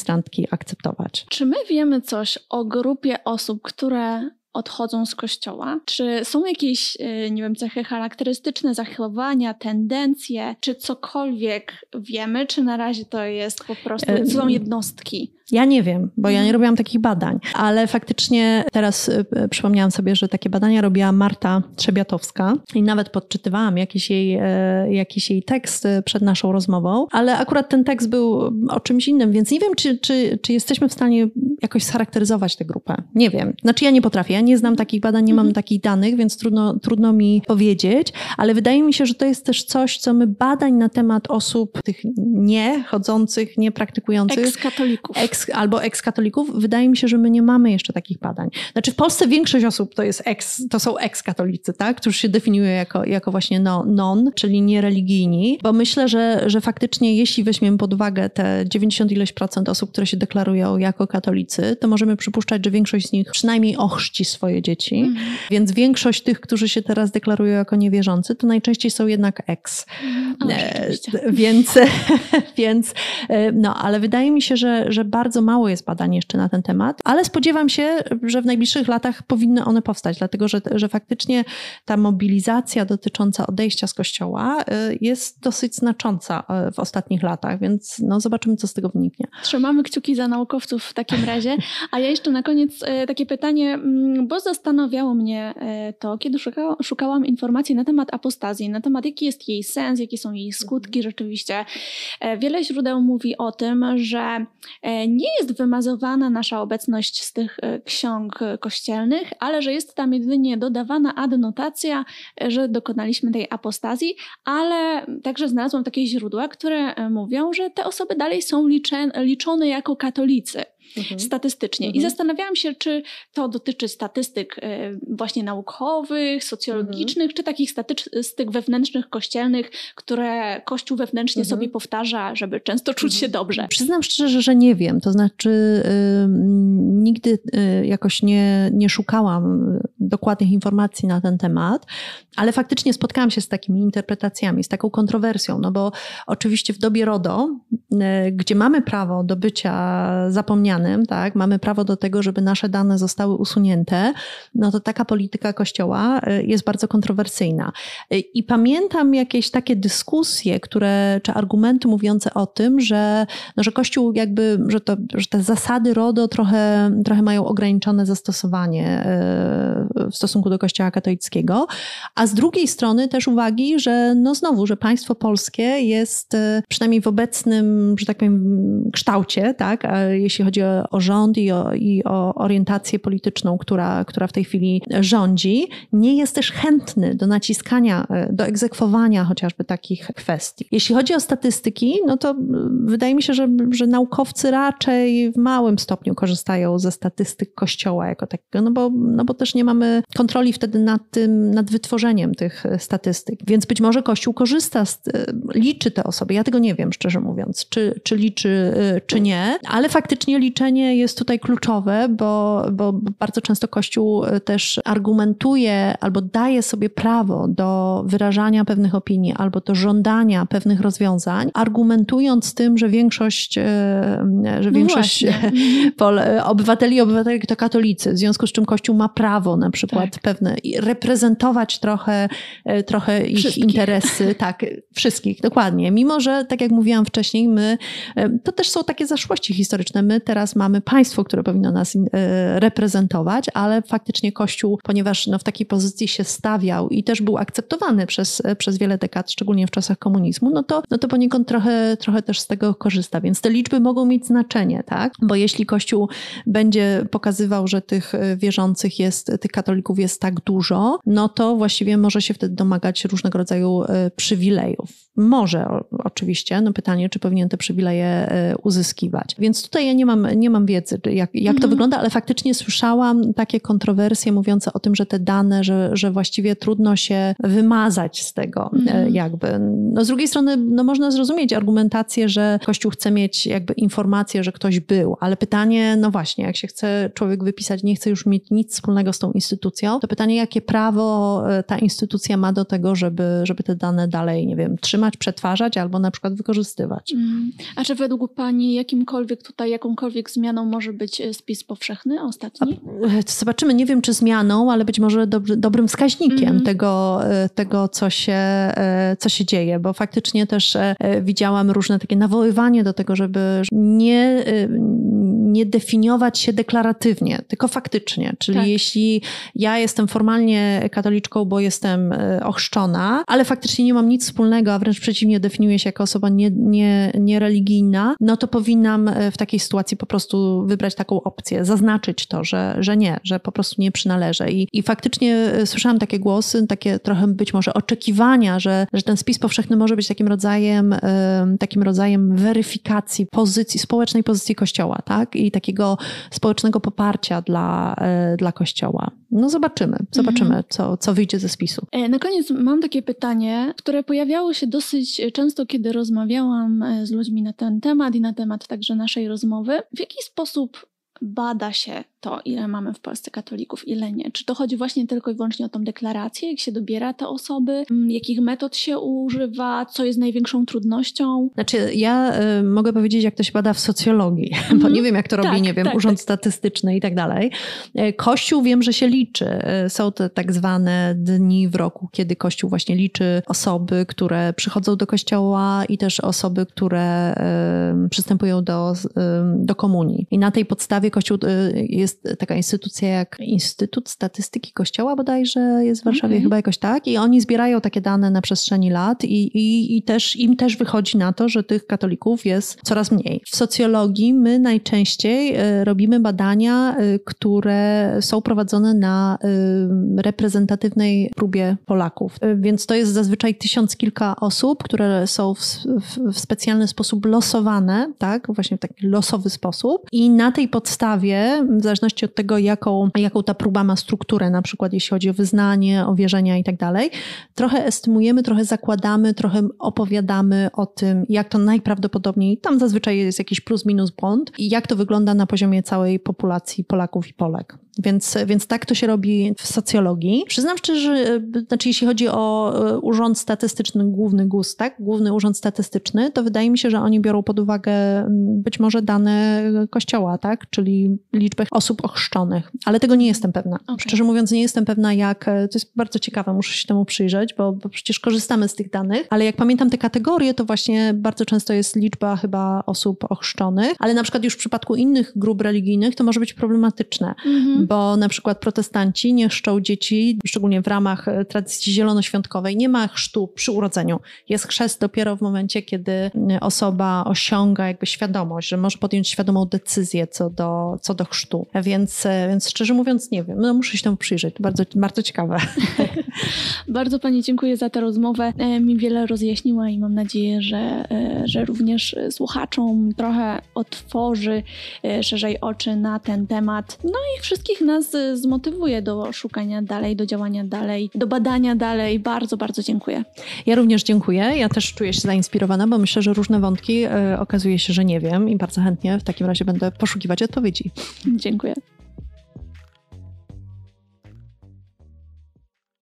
akceptować. Czy my wiemy coś o grupie osób, które odchodzą z kościoła? Czy są jakieś, e, nie wiem, cechy charakterystyczne, zachowania, tendencje, czy cokolwiek wiemy, czy na razie to jest po prostu, są jednostki? Ja nie wiem, bo ja nie mhm. robiłam takich badań, ale faktycznie teraz e, przypomniałam sobie, że takie badania robiła Marta Trzebiatowska i nawet podczytywałam jakiś jej, jakiś jej tekst przed naszą rozmową, ale akurat ten tekst był o czymś innym, więc nie wiem, czy, czy, czy jesteśmy w stanie jakoś scharakteryzować tę grupę. Nie wiem. Znaczy ja nie potrafię nie znam takich badań, nie mam mhm. takich danych, więc trudno, trudno mi powiedzieć, ale wydaje mi się, że to jest też coś, co my badań na temat osób tych nie chodzących, nie praktykujących. Ekskatolików. Eks, albo ekskatolików. Wydaje mi się, że my nie mamy jeszcze takich badań. Znaczy w Polsce większość osób to jest eks, to są ekskatolicy, tak? Którzy się definiują jako, jako właśnie no, non, czyli niereligijni, bo myślę, że, że faktycznie jeśli weźmiemy pod uwagę te 90 ileś procent osób, które się deklarują jako katolicy, to możemy przypuszczać, że większość z nich przynajmniej ochrzci swoje dzieci. Mhm. Więc większość tych, którzy się teraz deklarują jako niewierzący, to najczęściej są jednak ex. O, e, więc, więc, e, no, ale wydaje mi się, że, że bardzo mało jest badań jeszcze na ten temat, ale spodziewam się, że w najbliższych latach powinny one powstać, dlatego że, że faktycznie ta mobilizacja dotycząca odejścia z kościoła e, jest dosyć znacząca e, w ostatnich latach, więc no, zobaczymy, co z tego wyniknie. Trzymamy kciuki za naukowców w takim razie. A ja jeszcze na koniec takie pytanie, mm, bo zastanawiało mnie to, kiedy szukałam informacji na temat apostazji, na temat jaki jest jej sens, jakie są jej skutki rzeczywiście. Wiele źródeł mówi o tym, że nie jest wymazowana nasza obecność z tych ksiąg kościelnych, ale że jest tam jedynie dodawana adnotacja, że dokonaliśmy tej apostazji, ale także znalazłam takie źródła, które mówią, że te osoby dalej są liczone jako katolicy mhm. statystycznie. Mhm. I zastanawiałam się, czy to dotyczy statystyk e, właśnie naukowych, socjologicznych, mhm. czy takich statystyk wewnętrznych, kościelnych, które Kościół wewnętrznie mhm. sobie powtarza, żeby często czuć się mhm. dobrze. Przyznam szczerze, że nie wiem. To znaczy, yy, nigdy yy, jakoś nie, nie szukałam dokładnych informacji na ten temat, ale faktycznie spotkałam się z takimi interpretacjami, z taką kontrowersją, no bo oczywiście w dobie RODO, yy, gdzie mamy prawo do bycia zapomnianym, tak, mamy prawo do tego, żeby nasze dane zostały usunięte, no to taka polityka Kościoła y, jest bardzo kontrowersyjna. Y, I pamiętam jakieś takie dyskusje, które, czy argumenty mówiące o tym, że, no, że Kościół jakby, że, to, że te zasady RODO trochę, trochę mają ograniczone zastosowanie y, w stosunku do Kościoła katolickiego, a z drugiej strony też uwagi, że no znowu, że państwo polskie jest przynajmniej w obecnym, że tak powiem, kształcie, tak, jeśli chodzi o rząd i o, i o orientację polityczną, która, która w tej chwili rządzi, nie jest też chętny do naciskania, e, do egzekwowania chociażby takich kwestii. Jeśli chodzi o statystyki, no to wydaje mi się, że, że naukowcy raczej w małym stopniu korzystają ze statystyk Kościoła jako takiego, no bo, no bo też nie mamy kontroli wtedy nad tym, nad wytworzeniem tych statystyk. Więc być może Kościół korzysta, z, e, liczy te osoby. Ja tego nie wiem, szczerze mówiąc, czy, czy liczy, e, czy nie, ale faktycznie liczy liczenie jest tutaj kluczowe, bo, bo bardzo często Kościół e, też argumentuje albo daje sobie prawo do wyrażania pewnych opinii albo do żądania pewnych rozwiązań, argumentując tym, że większość, e, że no większość e, obywateli i obywatelek to katolicy, w związku z czym Kościół ma prawo na przykład tak. pewne reprezentować trochę, trochę ich wszystkich. interesy, tak, wszystkich, dokładnie. Mimo, że tak jak mówiłam wcześniej, my, to też są takie zaszłości historyczne. My teraz mamy państwo, które powinno nas e, reprezentować, ale faktycznie Kościół, ponieważ no, w takiej pozycji się stawiał i też był akceptowany przez, przez wiele dekad, szczególnie w czasach komunizmu, no to, no to poniekąd trochę, trochę też z tego korzysta. Więc te liczby mogą mieć znaczenie, tak? Bo jeśli Kościół będzie pokazywał, że tych wierzących jest, tych katolików jest tak dużo, no to właściwie może się wtedy domagać różnego rodzaju przywilejów. Może oczywiście, no pytanie, czy powinien te przywileje uzyskiwać. Więc tutaj ja nie mam, nie mam wiedzy, jak, jak to mhm. wygląda, ale faktycznie słyszałam takie kontrowersje mówiące o tym, że te dane, że, że właściwie trudno się wymazać z tego mhm. jakby. No z drugiej strony, no można zrozumieć argumentację, że Kościół chce mieć jakby informację, że ktoś był, ale pytanie, no właśnie, jak się chce człowiek wypisać, nie chce już mieć nic wspólnego z tą instytucją, to pytanie, jakie prawo e, ta instytucja ma do tego, żeby, żeby te dane dalej, nie wiem, trzymać, przetwarzać albo na przykład wykorzystywać. Mm. A czy według Pani jakimkolwiek tutaj, jakąkolwiek zmianą może być e, spis powszechny ostatni? A, e, zobaczymy, nie wiem czy zmianą, ale być może dobry, dobrym wskaźnikiem mm. tego, tego co, się, co się dzieje, bo faktycznie też widziałam różne takie nawoływanie do tego, żeby nie, nie definiować się deklaratywnie, tylko faktycznie. Czyli tak. jeśli ja jestem formalnie katoliczką, bo jestem e, ochrzczona, ale faktycznie nie mam nic wspólnego, a wręcz przeciwnie, definiuję się jako osoba nie, nie, niereligijna, no to powinnam e, w takiej sytuacji po prostu wybrać taką opcję, zaznaczyć to, że, że nie, że po prostu nie przynależę. I, i faktycznie e, słyszałam takie głosy, takie trochę być może oczekiwania, że, że ten spis powszechny może być takim rodzajem, takim rodzajem weryfikacji pozycji, społecznej pozycji Kościoła, tak? I takiego społecznego poparcia dla, e, dla Kościoła. No zobaczymy, zobaczymy, mhm. co, co wyjdzie ze spisu. E, na koniec mam takie pytanie, które pojawiało się dosyć często, kiedy rozmawiałam e, z ludźmi na ten temat i na temat także naszej rozmowy. W jaki sposób bada się to, ile mamy w Polsce katolików, ile nie. Czy to chodzi właśnie tylko i wyłącznie o tą deklarację, jak się dobiera te osoby, mm, jakich metod się używa, co jest największą trudnością? Znaczy, ja y, mogę powiedzieć, jak to się bada w socjologii, mm bo mhm. nie wiem, jak to robi, tak, nie wiem, tak, Urząd tak. Statystyczny i tak dalej. E, Kościół wiem, że się liczy. E, są te tak zwane dni w roku, kiedy Kościół właśnie liczy osoby, które przychodzą do Kościoła i też osoby, które y, przystępują do, y, do komunii. I na tej podstawie Kościół jest jest taka instytucja jak Instytut Statystyki Kościoła bodajże jest w Warszawie okay. chyba jakoś tak i oni zbierają takie dane na przestrzeni lat i, i, i też im też wychodzi na to, że tych katolików jest coraz mniej. W socjologii my najczęściej e, robimy badania, e, które są prowadzone na e, reprezentatywnej próbie Polaków. Więc to jest zazwyczaj tysiąc kilka osób, które są w, w, w specjalny sposób losowane, tak, właśnie w taki losowy sposób i na tej podstawie, w zależności od tego, jaką, jaką ta próba ma strukturę, na przykład jeśli chodzi o wyznanie, o wierzenia i tak dalej, trochę estymujemy, trochę zakładamy, trochę opowiadamy o tym, jak to najprawdopodobniej, tam zazwyczaj jest jakiś plus minus błąd i jak to wygląda na poziomie całej populacji Polaków i Polek. Więc, więc tak to się robi w socjologii. Przyznam szczerze, znaczy jeśli chodzi o e, Urząd Statystyczny, główny GUS, tak? Główny Urząd Statystyczny, to wydaje mi się, że oni biorą pod uwagę być może dane kościoła, tak? Czyli liczbę osób ochrzczonych. Ale tego nie jestem pewna. Okay. Szczerze mówiąc, nie jestem pewna jak, e, to jest bardzo ciekawe, muszę się temu przyjrzeć, bo, bo przecież korzystamy z tych danych, ale jak pamiętam te kategorie, to właśnie bardzo często jest liczba chyba osób ochrzczonych, ale na przykład już w przypadku innych grup religijnych to może być problematyczne. Mm -hmm bo na przykład protestanci nie chrzczą dzieci, szczególnie w ramach e, tradycji zielonoświątkowej, nie ma chrztu przy urodzeniu. Jest chrzest dopiero w momencie, kiedy e, osoba osiąga jakby świadomość, że może podjąć świadomą decyzję co do, co do chrztu. Więc, e, więc szczerze mówiąc nie wiem, no muszę się temu przyjrzeć. Bardzo, bardzo ciekawe. bardzo Pani dziękuję za tę rozmowę. Mi wiele rozjaśniła i mam nadzieję, że, że również słuchaczom trochę otworzy szerzej oczy na ten temat. No i wszystkich nas y, zmotywuje do szukania dalej, do działania dalej, do badania dalej. Bardzo, bardzo dziękuję. Ja również dziękuję. Ja też czuję się zainspirowana, bo myślę, że różne wątki y, okazuje się, że nie wiem i bardzo chętnie w takim razie będę poszukiwać odpowiedzi. Dziękuję.